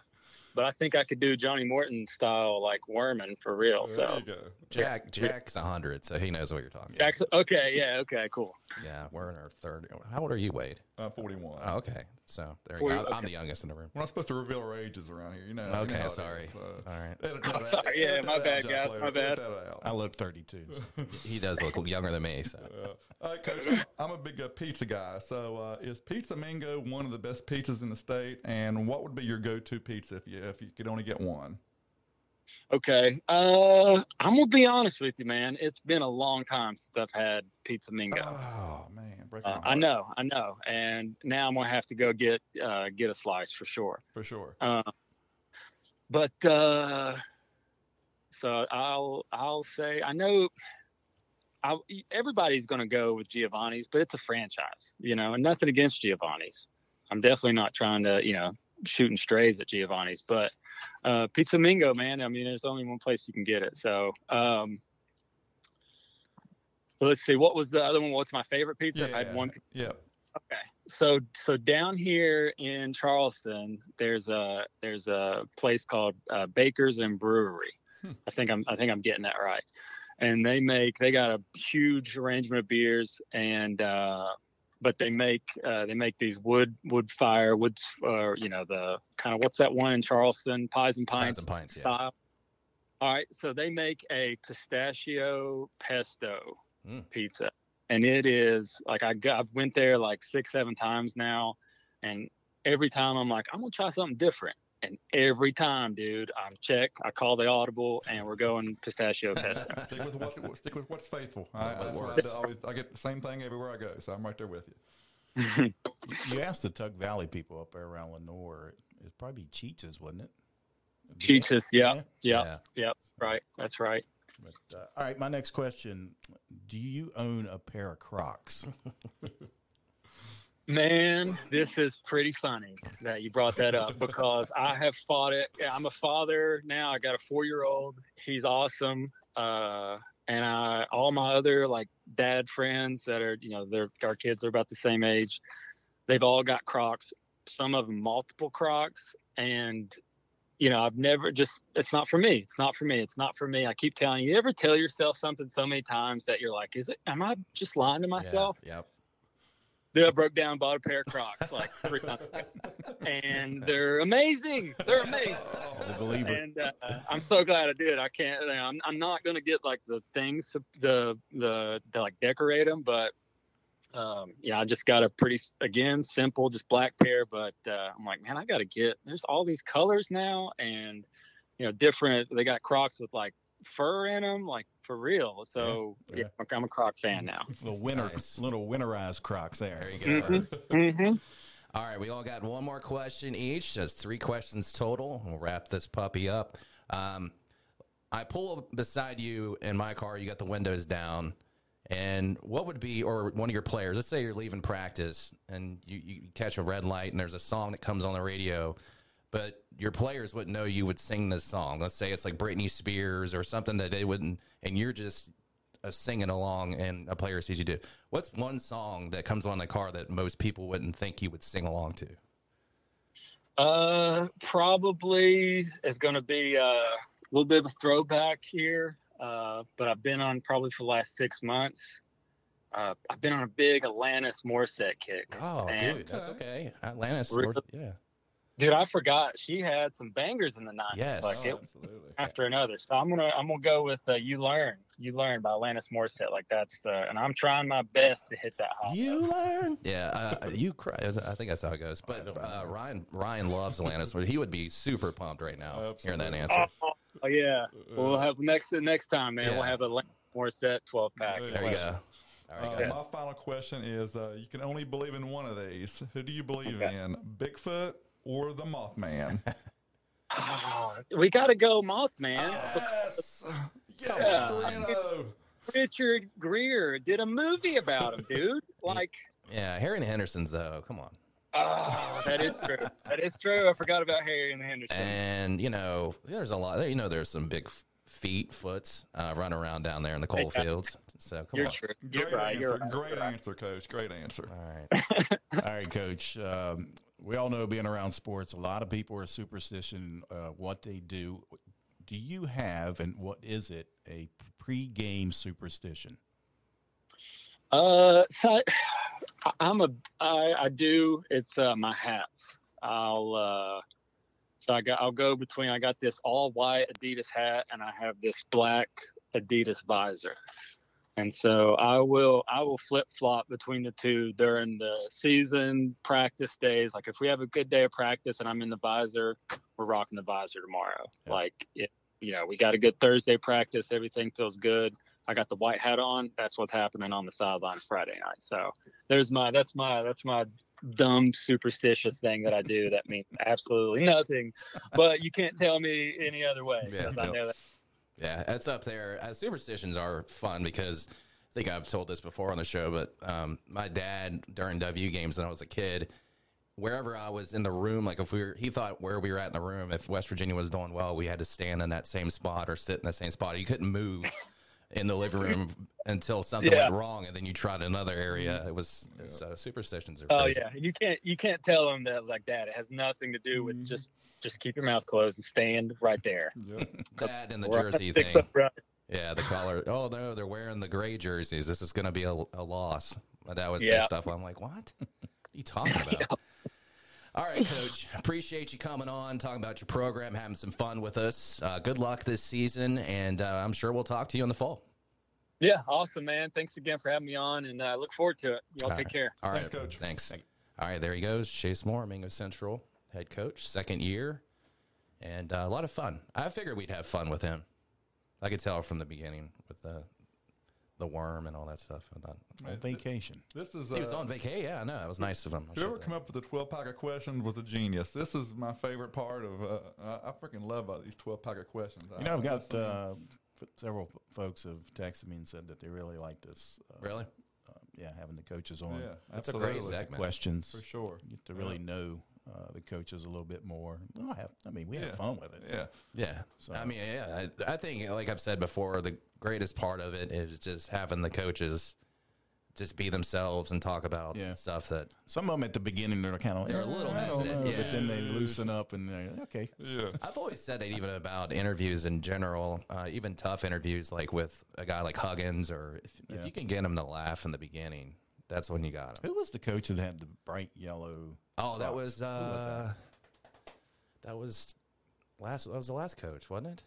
but I think I could do Johnny Morton style, like worming for real. There So, you go. Jack Jack's hundred, so he knows what you're talking. about. Okay, yeah, okay, cool. Yeah, we're in our third. How old are you, Wade? I'm 41. Oh, okay, so there you Forty- go. I'm the youngest in the room. We're not supposed to reveal our ages around here. You know. you know Okay, sorry. is, so. All right, Edit I'm sorry. Yeah, my bad, guys, my bad. I look 32. he does look younger than me. So Yeah. All right, Coach. I'm, I'm a big uh, pizza guy. So, uh, is Pizza Mingo one of the best pizzas in the state? And what would be your go-to pizza if you if you could only get one? Okay. Uh, I'm gonna be honest with you, man. It's been a long time since I've had pizza mingo. Oh man, Uh. I know, I know, and now I'm gonna have to go get uh, get a slice for sure. for sure. Uh, but uh, so I'll I'll say I know. I, everybody's going to go with Giovanni's, but it's a franchise, you know, and nothing against Giovanni's. I'm definitely not trying to, you know, shooting strays at Giovanni's, but uh, Pizza Mingo, man. I mean, there's only one place you can get it. So, um, let's see, what was the other one? What's my favorite pizza? I had one Yeah. Okay. So so down here in Charleston, there's a there's a place called uh, Bakers and Brewery. Hmm. I think I'm I think I'm getting that right. And they make they got a huge arrangement of beers and uh but they make uh they make these wood wood fire wood uh you know the kind of what's that one in Charleston pies and pines, Pies and Pints, yeah. style. All right, so they make a pistachio pesto Mm. pizza and it is like I got, I've went there like six, seven times now, and every time I'm like, I'm gonna try something different, and every time, dude, I'm check. I call the audible, and we're going pistachio pesto. Stick with what stick with what's faithful. I, What that's what I always I get the same thing everywhere I go, so I'm right there with you. You asked the Tug Valley people up there around Lenore. It'd probably be Cheech's, wouldn't it? Cheeches, yeah, Yeah. yeah, Yeah. yeah, right. That's right. But, uh, all right, my next question: Do you own a pair of Crocs? Man, this is pretty funny that you brought that up because I have fought it. I'm a father now. I got a four year old. He's awesome. Uh, and I, all my other like dad friends that are, you know, they're, our kids are about the same age. They've all got Crocs, some of them multiple Crocs. And, you know, I've never just, it's not for me. It's not for me. It's not for me. I keep telling you, you ever tell yourself something so many times that you're like, is it, am I just lying to myself? Yeah, yep. I broke down, bought a pair of Crocs like three months ago, and they're amazing. They're amazing, I believe it. and uh, I'm so glad I did. I can't. you know, I'm, I'm not gonna get like the things to the the to like decorate them, but um, yeah, I just got a pretty again simple, just black pair. But uh, I'm like, man, I gotta get. There's all these colors now, and you know, different. They got Crocs with like fur in them, like for real. So Yeah, yeah, I'm a Croc fan now. Little winter, Nice. little winterized Crocs there. There you go. hmm All right, we all got one more question each. That's three questions total. We'll wrap this puppy up. Um, I pull up beside you in my car. You got the windows down, And what would be, or one of your players, let's say you're leaving practice and you, you catch a red light and there's a song that comes on the radio, but your players wouldn't know you would sing this song. Let's say it's like Britney Spears or something that they wouldn't, and you're just uh, singing along and a player sees you do. What's one song that comes on the car that most people wouldn't think you would sing along to? Uh, probably is going to be uh, a little bit of a throwback here. Uh, but I've been on probably for the last six months. Uh, I've been on a big Alanis Morissette kick. Oh, And- dude, that's okay. Alanis, Really? yeah. Dude, I forgot she had some bangers in the nineties. Yes. Like Oh, it absolutely. after another. So I'm gonna I'm gonna go with uh, "You Learn." You Learn by Alanis Morissette. Like that's the, and I'm trying my best to hit that high. You learn. Yeah, uh, you cry. I think that's how it goes. But uh, Ryan Ryan loves Alanis. but He would be super pumped right now hearing that answer. Oh, oh, yeah, we'll have next next time, man. Yeah. We'll have a Alanis Morissette 12 pack. There There you go. All right, Uh. My final question is: uh, You can only believe in one of these. Who do you believe Okay. in, Bigfoot or the Mothman? Oh, we got to go Mothman. yes, yes, Yeah. three and. Richard Gere did a movie about him, dude. Like, Yeah, Harry and Henderson's though. Come on. oh, that is true. That is true. I forgot about Harry and Henderson. And you know, there's a lot. You know, there's some big feet, foots uh, running around down there in the coal Yeah. fields. So come You're on. true. You're Great right. answer. You're right. Great answer, Coach. Great answer. All right. All right, Coach. Um, we all know being around sports, a lot of people are superstitious in uh, what they do. Do you have, and what is it, a pre-game superstition? Uh, so I, I'm a I, I do. It's uh, my hats. I'll uh, so I got I'll go between. I got this all white Adidas hat and I have this black Adidas visor. And so I will I will flip flop between the two during the season practice days. Like if we have a good day of practice and I'm in the visor, we're rocking the visor tomorrow. Yeah. Like it, you know, we got a good Thursday practice, everything feels good. I got the white hat on. That's what's happening on the sidelines Friday night. So there's my that's my that's my dumb superstitious thing that I do that means absolutely nothing. But you can't tell me any other way Yeah, because I no. know that. Yeah, that's up there. Uh, superstitions are fun because I think I've told this before on the show, but um, my dad during W games when I was a kid, wherever I was in the room, like if we were, he thought where we were at in the room, if West Virginia was doing well, we had to stand in that same spot or sit in the same spot. You couldn't move in the living room until something Yeah. went wrong, and then you tried another area. It was so superstitions are Oh yeah, you can't you can't tell them that like that. It has nothing to do with mm-hmm. just just keep your mouth closed and stand right there. Yep. That and the jersey thing. right. Yeah, the collar. Oh no, they're wearing the gray jerseys. This is going to be a, a loss. My dad would say Yeah. stuff. I'm like, what? What are you talking about? All right, Coach. Appreciate you coming on, talking about your program, having some fun with us. Uh, good luck this season, and uh, I'm sure we'll talk to you in the fall. Yeah, awesome, man. Thanks again for having me on, and uh, look forward to it. Y'all All take right. care. All right, Thanks, Coach. Thanks. All right, there he goes. Chase Moore, Mingo Central head coach, second year, and uh, a lot of fun. I figured we'd have fun with him. I could tell from the beginning with the the worm and all that stuff. I thought On vacation. This is. he was uh, on vacation. Yeah, I know. It was nice of him. I Whoever should- come up with the 12 pack of questions was a genius. This is my favorite part of. Uh, I, I freaking love uh, these 12 pack of questions. You know, I've got uh, several folks have texted me and said that they really like this. Uh, Really? uh, yeah, having the coaches on. yeah, That's a great absolutely. segment. Questions. for sure. You get to really know uh, the coaches a little bit more. No, I have. I mean, we Yeah. have fun with it. Yeah, Yeah. So- I mean, yeah. I, I think, like I've said before, the greatest part of it is just having the coaches just be themselves and talk about Yeah. stuff that Some of them at the beginning they're kind of They're a little hesitant, know," yeah. but then they loosen up and they're okay. yeah. I've always said that even about interviews in general, uh, even tough interviews like with a guy like Huggins, or if, if you can get him to laugh in the beginning, that's when you got him. Who was the coach that had the bright yellow? Oh, that was Who was uh, that was last. That was the last coach, wasn't it?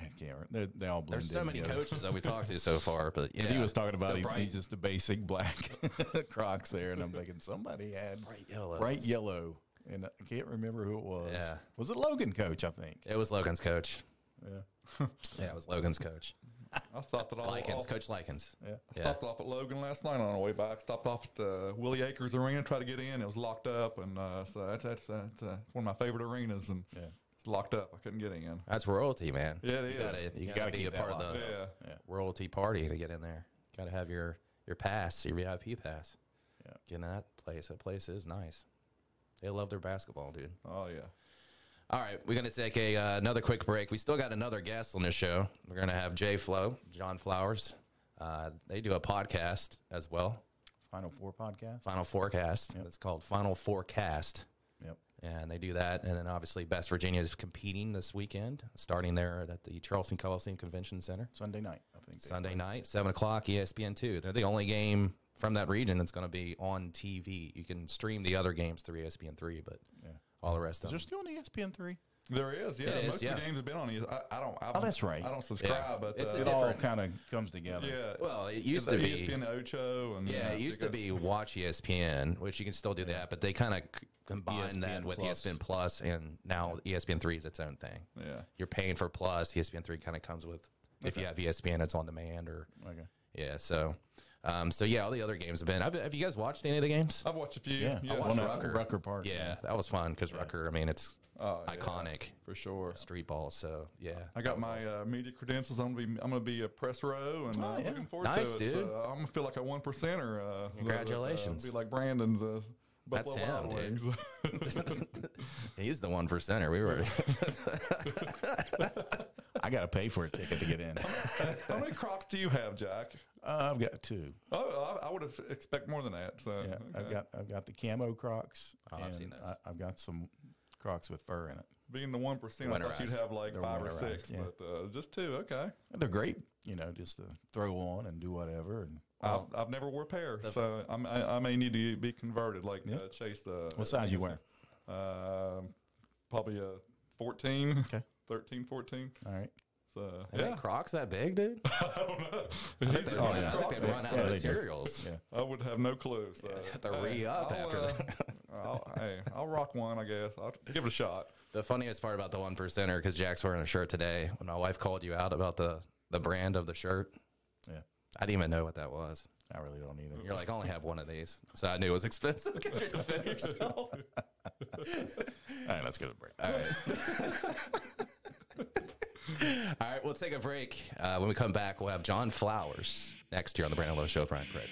I can't. remember. They're, they all blend There's so many together. coches that we talked to so far, but yeah, he was talking about he, he's just the basic black Crocs there, and I'm thinking somebody had bright yellow. bright yellow, and I can't remember who it was. Yeah. was it Logan Coach? I think. It was Logan's coach. Yeah, Yeah, it was Logan's coach. I stopped it all. Likens, off. Coach Likens. yeah. I Yeah. stopped off at Logan last night on the way back. Stopped off at the Willie Akers Arena, tried to get in. It was locked up, and uh, so that's that's, that's uh, one of my favorite arenas, and Yeah. it's locked up. I couldn't get in. That's royalty, man. Yeah, it you is. Gotta, you, You gotta, gotta be a part of locked the Yeah. royalty party to get in there. Got to have your your pass, your VIP pass. Yeah. Get in that place. That place is nice. They love their basketball, dude. Oh yeah. All right, we're going to take a uh, another quick break. We still got another guest on the show. We're going to have Jay Flo, John Flowers. Uh, they do a podcast as well, Final Four podcast. Final Forecast. It's called Final Forecast, Yep. and they do that. And then obviously, Best Virginia is competing this weekend, starting there at, the Charleston Coliseum Convention Center Sunday night, I think. Sunday night, seven o'clock, ESPN two. They're the only game from that region that's going to be on TV. You can stream the other games through ESPN three, but Yeah. All the rest Is of there them. still an ESPN three? There is, yeah. It is, Most yeah. of the games have been on. it. I, I don't. I Oh, don't- that's right. I don't subscribe, Yeah. but It's a uh, It different- all kind of comes together. yeah. Well, it used to be. ESPN Ocho and Yeah, it used to be Watch ESPN, which you can still do that, but they kind of combine that ESPN with Plus. ESPN Plus, and now E ESPN three is its own thing. Yeah. You're paying for Plus. ESPN three kind of comes with if you have ESPN, it's on demand, or Okay. yeah. So, um, so yeah, all the other games have been. Have, have you guys watched any of the games? I've watched a few. Yeah. Yeah, I watched watched Rucker. Rucker. Park. Yeah, that was fun because Rucker. I mean, it's Oh, yeah, iconic for sure. street ball. So yeah, I got my awesome. uh, media credentials. I'm gonna be I'm gonna be a press row, and uh, Oh, yeah. looking forward Nice, to it. dude. So, I'm gonna feel like a one percenter. Uh, Congratulations. Uh, be like Brandon's. Uh, That's him, dude. He's the one percenter. We were. I got to pay for a ticket to get in. How many Crocs do you have, Jack? uh, I've got two. Oh, I, I would have expect more than that. So Yeah, I've got I've got the camo Crocs. Oh, I've seen those. I, I've got some Crocs with fur in it. Being the one percent. I thought you'd have like They're five or six, yeah. but uh, just two. Okay. They're great, you know, just to throw on and do whatever. And I've, I've never wore a pair, so I'm, I, I may need to be converted, like Yeah. uh, Chase. Uh, what size you wear? Um, probably a 14, Okay. 13, 14. All right. So yeah, Crocs that big, dude? I don't know. I think they the run, I think they run out Yeah, of materials. Yeah. I would have no clue. So have to re-up I'll, after uh, that. I'll, hey, I'll rock one, I guess. I'll give it a shot. The funniest part about the one percenter, because Jack's wearing a shirt today. When my wife called you out about the the brand of the shirt, Yeah. I didn't even know what that was. I really don't either. You're like, I only have one of these, so I knew it was expensive because you're defending yourself. All right, let's get a break. All right. All right, we'll take a break. Uh, when we come back, we'll have John Flowers next year on the Brandon Lowe Show. with Brian Craig.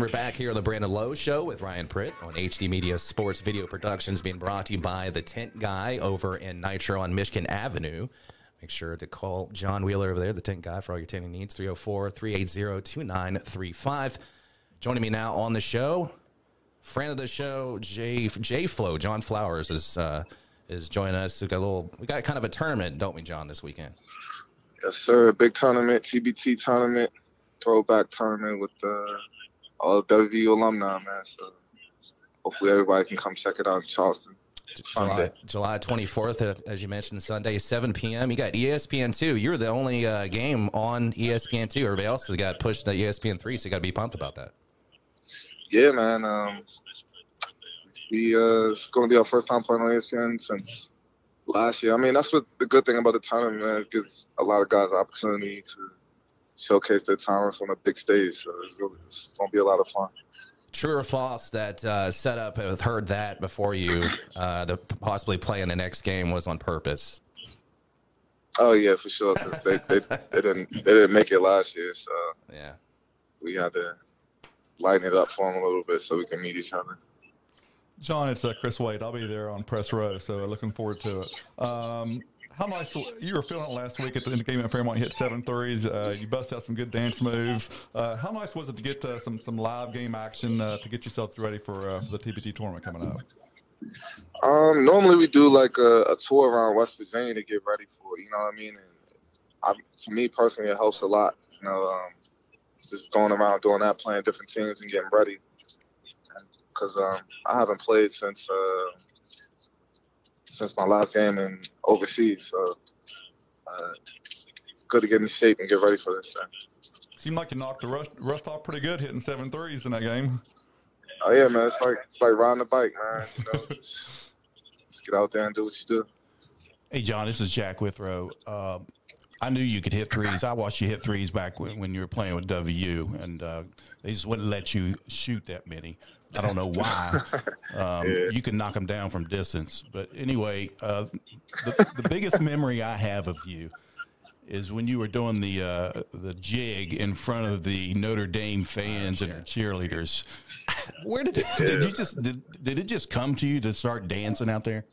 And we're back here on the Brandon Lowe Show with Ryan Pritt on HD Media Sports Video Productions, being brought to you by the Tent Guy over in Nitro on Michigan Avenue. Make sure to call John Wheeler over there, the Tent Guy, for all your tenting needs, 304 380 2935. Joining me now on the show, friend of the show, Jay J Flow, John Flowers is uh, is joining us. We got a little, we got kind of a tournament, don't we, John, this weekend? Yes, sir. Big tournament, TBT tournament, throwback tournament with uh, all WVU alumni, man. So hopefully everybody can come check it out in Charleston. July, Sunday. July 24th, uh, as you mentioned, Sunday, 7 p.m. You got E ESPN 2. You're the only uh, game on ESPN 2. Everybody else has got pushed to ESPN 3, so you got to be pumped about that. Yeah, man. Um, we uh, it's going to be our first time playing on ESPN since last year. I mean, that's what the good thing about the tournament, man. It gives a lot of guys opportunity to showcase their talents on a big stage. So it's, really, it's going to be a lot of fun. True or false that uh, setup, I've heard that before you uh, to possibly play in the next game was on purpose. Oh yeah, for sure. they, they they didn't they didn't make it last year, so Yeah. we had to lighten it up for them a little bit so we can meet each other. John, it's uh, Chris Wade. I'll be there on press row, so looking forward to it. Um, how nice you were feeling last week at the, the game at Fairmont. You hit seven threes. Uh, you bust out some good dance moves. Uh, how nice was it to get uh, some some live game action uh, to get yourselves ready for uh, for the TBT tournament coming up? Um, normally we do like a, a tour around West Virginia to get ready for. You know what I mean? I, to me personally, it helps a lot. You know, um, just going around doing that, playing different teams and getting ready. Because um, I haven't played since uh, since my last game in overseas. So uh, it's good to get in shape and get ready for this. Thing. Seemed like you knocked the rust, rust off pretty good, hitting seven threes in that game. Oh yeah, man. It's like it's like riding a bike, man. You know, just, just get out there and do what you do. Hey, John, this is Jack Withrow. Uh, I knew you could hit threes. I watched you hit threes back when, when you were playing with WU, and uh, they just wouldn't let you shoot that many. I don't know why. Um, Yeah. You can knock them down from distance. But anyway, uh, the, the biggest memory I have of you is when you were doing the uh, the jig in front of the Notre Dame fans and cheerleaders. Where did it? Did you just did, did it just come to you to start dancing out there?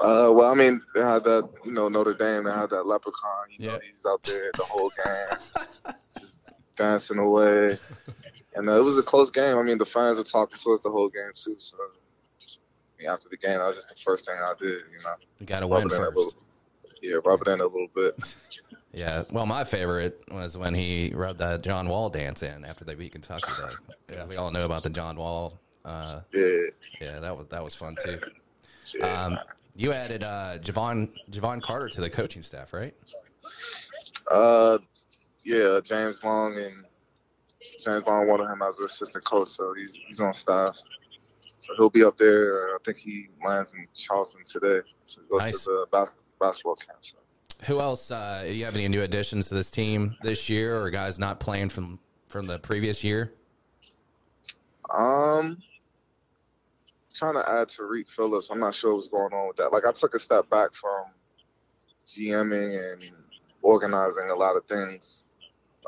Uh, well, I mean, they had that, you know, Notre Dame. They had that leprechaun. You know, he's out there the whole game, just dancing away. And uh, it was a close game. I mean, the fans were talking to us the whole game too. So I mean, after the game, that was just the first thing I did. You know, You got to win it in a first. little. Yeah, rub it in a little bit. Yeah. Well, my favorite was when he rubbed that John Wall dance in after they beat Kentucky. Though. Yeah. We all know about the John Wall. Uh, Yeah. yeah, that was that was fun too. yeah. Um, you added uh, Jevon Jevon Carter to the coaching staff, right? Uh, yeah, James Long and James Long wanted him as an assistant coach, so he's he's on staff. So he'll be up there. Uh, I think he lands in Charleston today. He goes Nice. to the bas- basketball camp. So. Who else? Uh, do you have any new additions to this team this year, or guys not playing from from the previous year? Um, trying to add Tarik Phillips. I'm not sure what's going on with that. Like I took a step back from GMing and organizing a lot of things.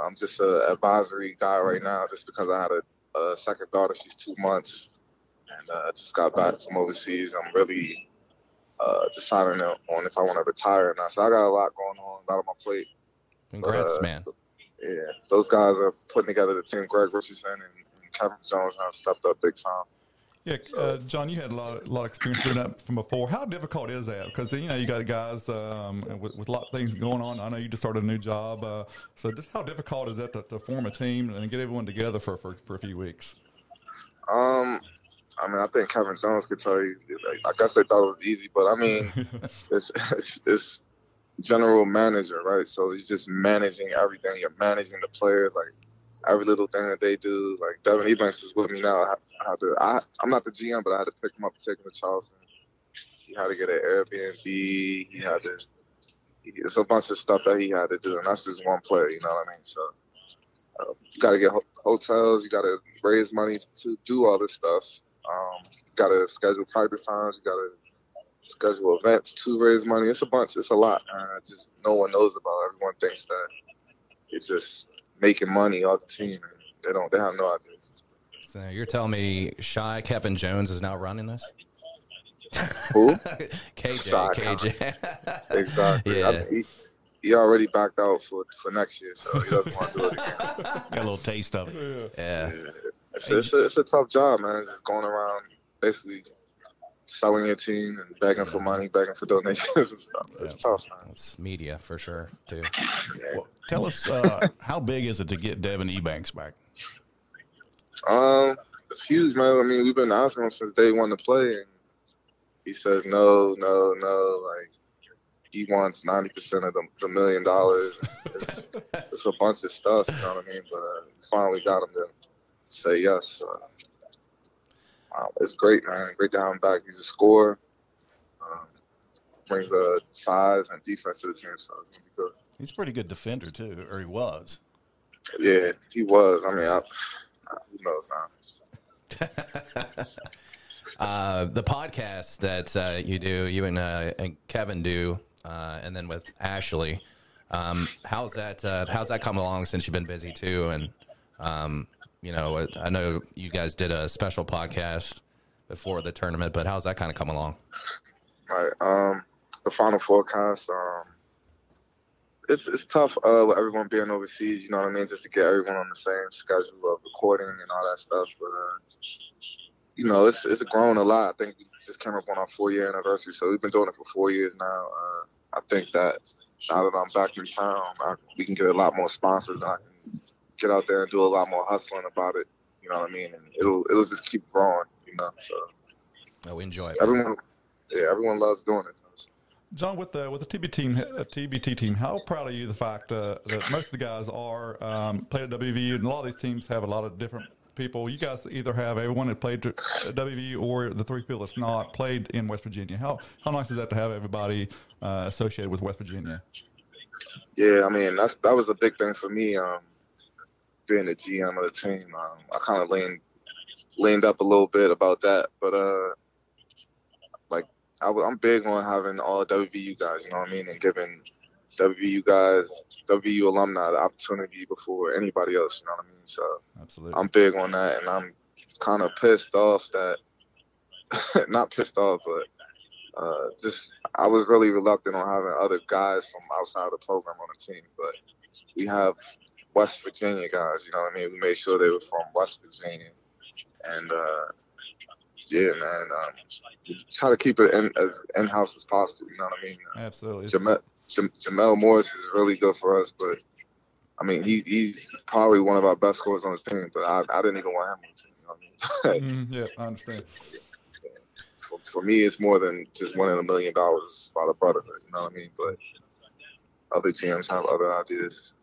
I'm just a advisory guy right now, just because I had a, a second daughter. She's two months, and uh, I just got back from overseas. I'm really uh, deciding on if I want to retire or not. So I got a lot going on, a lot on my plate. Congrats, Uh, man. Yeah, those guys are putting together the team. Greg Richardson and, and Kevin Jones have stepped up big time. Yeah, uh, John, you had a lot, a lot of experience doing that from before. How difficult is that? Because you know you got guys um, with, with a lot of things going on. I know you just started a new job, uh, so just how difficult is that to, to form a team and get everyone together for, for, for a few weeks? Um, I mean, I think Kevin Jones could tell you. Like, I guess they thought it was easy, but I mean, it's, it's it's general manager, right? So he's just managing everything. You're managing the players, like every little thing that they do. Like Devin Ebanks is with me now. I, I had to. I, I'm not the GM, but I had to pick him up and take him to Charleston. He had to get an Airbnb. He had to. It's a bunch of stuff that he had to do, and that's just one player. You know what I mean? So uh, you got to get ho- hotels. You got to raise money to do all this stuff. Um, you got to schedule practice times. You got to schedule events to raise money. It's a bunch. It's a lot. Uh, just no one knows about. it. Everyone thinks that it's just making money off the team. They don't. They have no idea. So you're telling me Shy Kevin Jones is now running this? Who? KJ, Shy KJ. exactly. Yeah. I, he, he already backed out for for next year, so he doesn't want to do it again. Got a little taste of it. yeah. It's, it's, a, it's a tough job, man. Just going around basically selling your team and begging for money, begging for donations and stuff. It's tough, man. It's media for sure, too. Well, tell us uh, how big is it to get Devin Ebanks back? Um, it's huge, man. I mean, we've been asking him since day one to play, and he says no, no, no. Like he wants ninety percent of the, the million dollars. It's, it's a bunch of stuff, you know what I mean? But uh, finally got him to say yes. Wow, it's great, man. Great to have him back. He's a scorer. Um, brings a size and defense to the team, so it's gonna be good. He's a pretty good defender too, or he was. Yeah, he was. I mean, I, who knows now? uh, the podcast that uh, you do, you and, uh, and Kevin do, uh, and then with Ashley. Um, how's that? Uh, how's that come along since you've been busy too? And um, you know, I know you guys did a special podcast before the tournament, but how's that kind of come along? Right. Um, the final forecast. Um, it's it's tough uh, with everyone being overseas. You know what I mean? Just to get everyone on the same schedule of recording and all that stuff. But uh, you know, it's it's grown a lot. I think we just came up on our four year anniversary, so we've been doing it for four years now. Uh, I think that now that I'm back in town, I, we can get a lot more sponsors. I can get out there and do a lot more hustling about it. You know what I mean? And it'll it'll just keep growing. You know, so Oh, we enjoy it. everyone, yeah, everyone loves doing it. John, with the with the TB team, uh, TBT team, how proud are you of the fact uh, that most of the guys are um, played at WVU, and a lot of these teams have a lot of different people. You guys either have everyone that played at WVU or the three people that's not played in West Virginia. How how nice is that to have everybody uh, associated with West Virginia? Yeah, I mean that's that was a big thing for me. Um, being the GM of the team, um, I kind of leaned leaned up a little bit about that, but uh, like I, w- I'm big on having all WVU guys. You know what I mean, and giving WVU guys, WVU alumni the opportunity before anybody else. You know what I mean? So Absolutely. I'm big on that, and I'm kind of pissed off that not pissed off, but uh, just I was really reluctant on having other guys from outside of the program on the team, but we have West Virginia guys. You know what I mean? We made sure they were from West Virginia, and uh, yeah, man, um, try to keep it in, as in house as possible. You know what I mean? Absolutely. Jamel, Jam, Jamel Morris is really good for us, but I mean, he, he's probably one of our best scorers on the team. But I, I didn't even want him on the team. You know what I mean? Mhm, yeah, I understand. for, for me, it's more than just winning a million dollars by the brotherhood. You know what I mean? But other GMs have other ideas.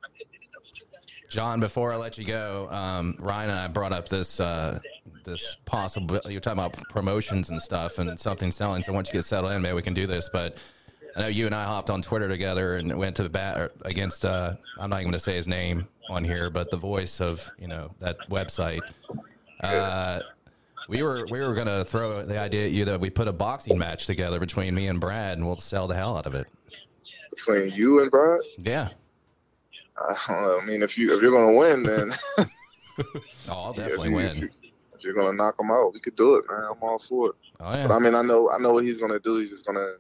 John, before I let you go, um, Ryan and I brought up this uh, this possible. You're talking about promotions and stuff and something selling. So once you get settled in, maybe we can do this. But I know you and I hopped on Twitter together and went to the bat against. Uh, I'm not even going to say his name on here, but the voice of you know that website. Uh, we were we were going to throw the idea at you that we put a boxing match together between me and Brad, and we'll sell the hell out of it. Between you and Brad, Yeah. I. I mean, if you if you're gonna win, then Oh, I'll yeah, if, definitely you, win. if, you, if you're gonna knock him out, we could do it, man. I'm all for it. oh But. I mean, I know I know what he's gonna do. He's just gonna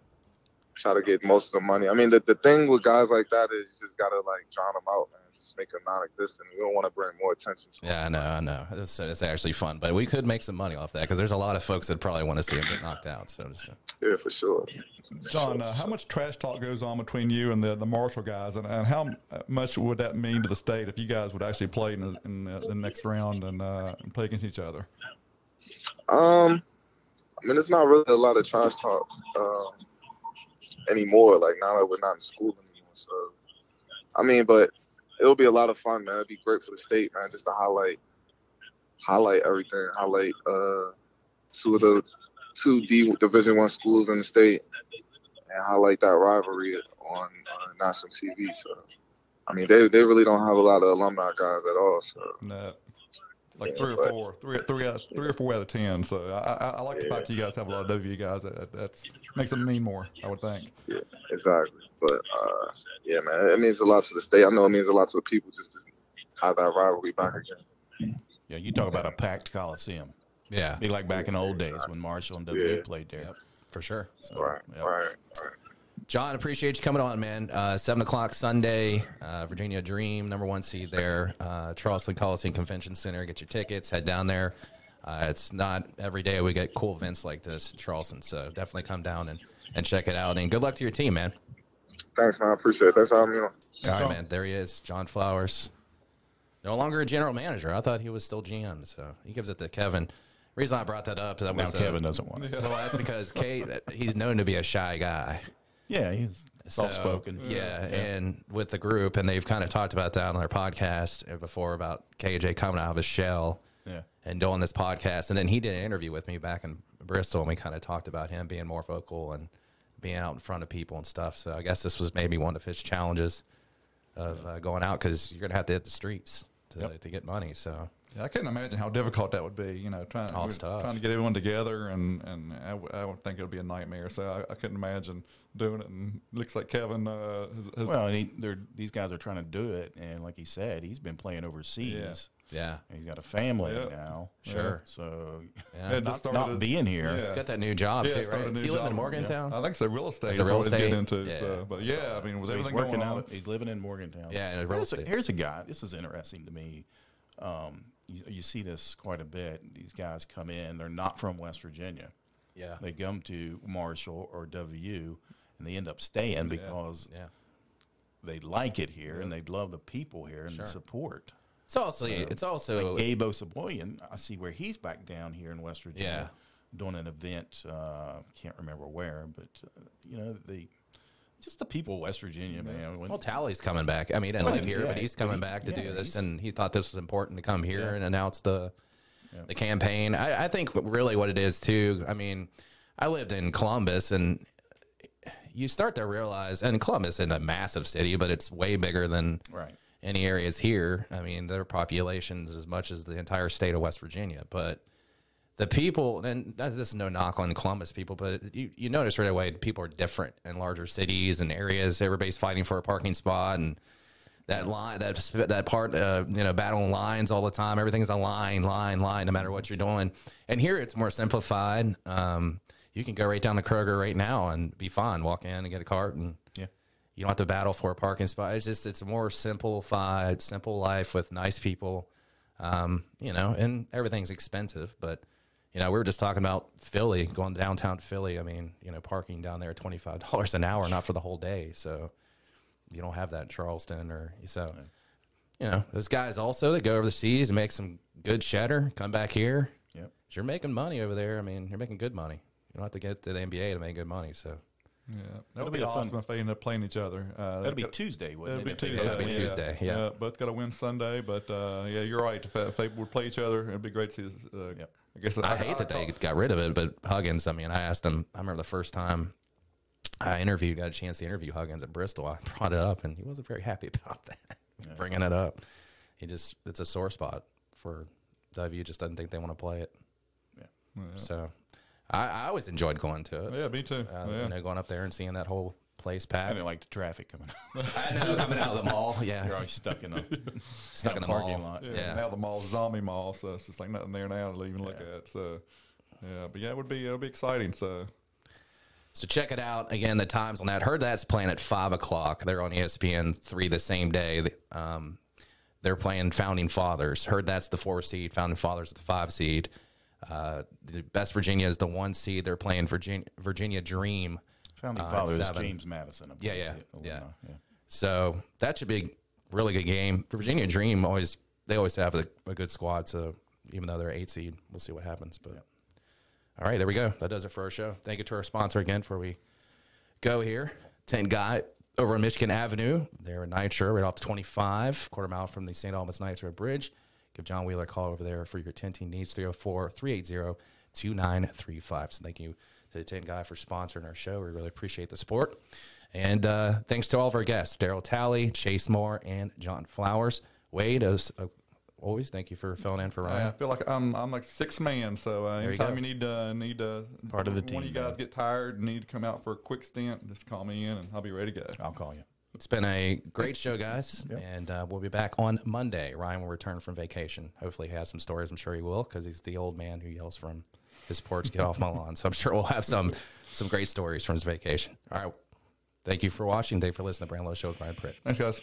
try to get most of the money. I mean, the the thing with guys like that is you just gotta like drown them out, man. Just make them non-existent. We don't want to bring more attention to. 'em. Yeah, I know, I know. It's, it's actually fun, but we could make some money off that because there's a lot of folks that probably want to see him get knocked out. So just, Yeah, for sure. John, uh, how much trash talk goes on between you and the, the Marshall guys, and, and how much would that mean to the state if you guys would actually play in the, in the, the next round and, uh, and play against each other? Um, I mean, it's not really a lot of trash talk um, anymore. Like now that we're not in school anymore. So, I mean, but it'll be a lot of fun, man. It'd be great for the state, man, just to highlight, highlight everything, highlight uh, two of the two D Division One schools in the state, and highlight that rivalry on uh, national TV. So, I mean, they they really don't have a lot of alumni guys at all. So. No. Like three or but- four, three, three, out, three or four out of ten. So I, I, I like the Yeah. fact that you guys have a lot of W guys. That that's makes them mean more. I would think. Yeah, exactly. But uh, yeah, man, it means a lot to the state. I know it means a lot to the people just to have that rivalry back again. Yeah, you talk about a packed coliseum. yeah, Be like back in the old days when Marshall and W Yeah. played there. for sure. So, Right, yeah. right, right. John, appreciate you coming on, man. Uh, Seven o'clock Sunday, uh, Virginia Dream, number one seed there, uh, Charleston Coliseum Convention Center. Get your tickets, head down there. Uh, it's not every day we get cool events like this in Charleston, so definitely come down and, and check it out. And good luck to your team, man. Thanks, man. I appreciate it. That's for I'm on. All right, John. man. There he is, John Flowers. No longer a general manager. I thought he was still GM, so he gives it to Kevin. reason I brought that up is that Now was uh, Kevin doesn't want it. Well, that's because Kate, he's known to be a shy guy. Yeah, he's So, soft spoken. Yeah, and with the group, and they've kind of talked about that on their podcast before about KJ coming out of his shell Yeah. and doing this podcast. And then he did an interview with me back in Bristol, and we kind of talked about him being more vocal and being out in front of people and stuff. So I guess this was maybe one of his challenges of uh, going out because you're gonna have to hit the streets to, Yep. to get money. So Yeah, I couldn't imagine how difficult that would be. You know, trying Oh, trying to get everyone together, and and I, w- I would think it would be a nightmare. So I, I couldn't imagine doing it. And looks like Kevin uh, has, has Well, and he, they're, these guys are trying to do it, and like he said, he's been playing overseas. yeah, And He's got a family Yeah. now. Sure. So yeah. had not, started not being here. Yeah. He's got that new job yeah, too, right? a new he living in job. Morgantown? I think so. Real estate. Is is it real what he's getting estate? into. Yeah. So, but yeah, I mean, with So he's everything working going out. on, He's living in Morgantown. Yeah, in real here's a, estate. here's a guy. This is interesting to me. Um, you, you see this quite a bit. These guys come in. They're not from West Virginia. Yeah, They come to Marshall or WU, and they end up staying because yeah. they like it here and they love the people here and Sure. the support. It's also it's also Like Gabe Osabuohien, I see where he's back down here in West Virginia Yeah. doing an event. Uh, can't remember where, but uh, you know the just the people of West Virginia, man. When, Well, Talley's coming back. I mean, he didn't live here, yeah, but he's coming he- back to yeah, do this, and he thought this was important to come here Yeah. and announce the the campaign. I, I think really what it is too. I mean, I lived in Columbus, and you start to realize, and Columbus isn't a massive city, but it's way bigger than right. any areas here. I mean, their population's as much as the entire state of West Virginia, but the people, and this is no knock on Columbus people, but you, you notice right away people are different in larger cities and areas. Everybody's fighting for a parking spot and that line, that that part, uh, you know, battling lines all the time. Everything's a line, line, line, no matter what you're doing. And here it's more simplified. Um, you can go right down to Kroger right now and be fine. Walk in and get a cart and Yeah. you don't have to battle for a parking spot. It's just it's a more simplified, simple life with nice people. Um, you know, and everything's expensive, but you know, we were just talking about Philly, going downtown Philly. I mean, you know, parking down there twenty five dollars an hour, not for the whole day. So you don't have that in Charleston or so. You know, those guys also that go overseas and make some good cheddar, come back here. Yep. You're making money over there. I mean, you're making good money. You don't have to get to the NBA to make good money. So Yeah, That'll that'll be be a fun- awesome if they end up playing each other. Uh, That'll be got- Tuesday, wouldn't It'll it? be if they Tuesday. be win? Tuesday. yeah. both got to win Sunday, but uh, yeah, you're right. If, if they would play each other, it'd be great to see. This, uh, Yep. I guess I hate that they got rid of it, but Huggins. I mean, I asked him. I remember the first time I interviewed, got a chance to interview Huggins at Bristol. I brought it up, and he wasn't very happy about that. Bringing it up, he just it's a sore spot for W. Just doesn't think they want to play it. Yeah. So, I, I always enjoyed going to it. Yeah, me too. Uh, yeah. You know, going up there and seeing that whole place I packed. didn't like the traffic coming out. I know coming out of the mall. Yeah, You're always stuck in a stuck in the parking mall. lot. Yeah, Yeah. Now the mall's a zombie mall, so it's just like nothing there now to even look at. So, yeah, but yeah, it would be it would be exciting. So, So check it out again. The times on that. Heard that's playing at five o'clock. They're on ESPN three the same day. Um, they're playing Founding Fathers. Heard that's the four seed. Founding Fathers at the five seed. Uh, the Best Virginia is the one seed. They're playing Virginia Virginia Dream. Founding Uh, father is. James Madison. Yeah, yeah, yeah. yeah. So that should be a really good game. Virginia Dream always they always have a, a good squad. So even though they're eight seed, we'll see what happens. But all right, there we go. That does it for our show. Thank you to our sponsor again before we go here. Ten guy over on Michigan Avenue. They're in Nitro, right off the 25, quarter mile from the St. Albans Nitro Bridge. Give John Wheeler a call over there for your tenting needs, 304 380 2935. So thank you to the 10 guy for sponsoring our show. We really appreciate the support. And uh, thanks to all of our guests Daryl Talley, Chase Moore, and John Flowers. Wade, as uh, always, thank you for filling in for Ryan. I feel like I'm I'm like six man. So uh, There you anytime you need to need to Part of the One of you guys man. get tired, and need to come out for a quick stint, just call me in, and I'll be ready to go. I'll call you. It's been a great show, guys, and uh, we'll be back on Monday. Ryan will return from vacation. Hopefully, he has some stories. I'm sure he will because he's the old man who yells from his porch, "Get off my lawn!" So I'm sure we'll have some some great stories from his vacation. All right, thank you for watching. Thank you for listening to Brand Low Show with Ryan Pritt. Thanks, guys.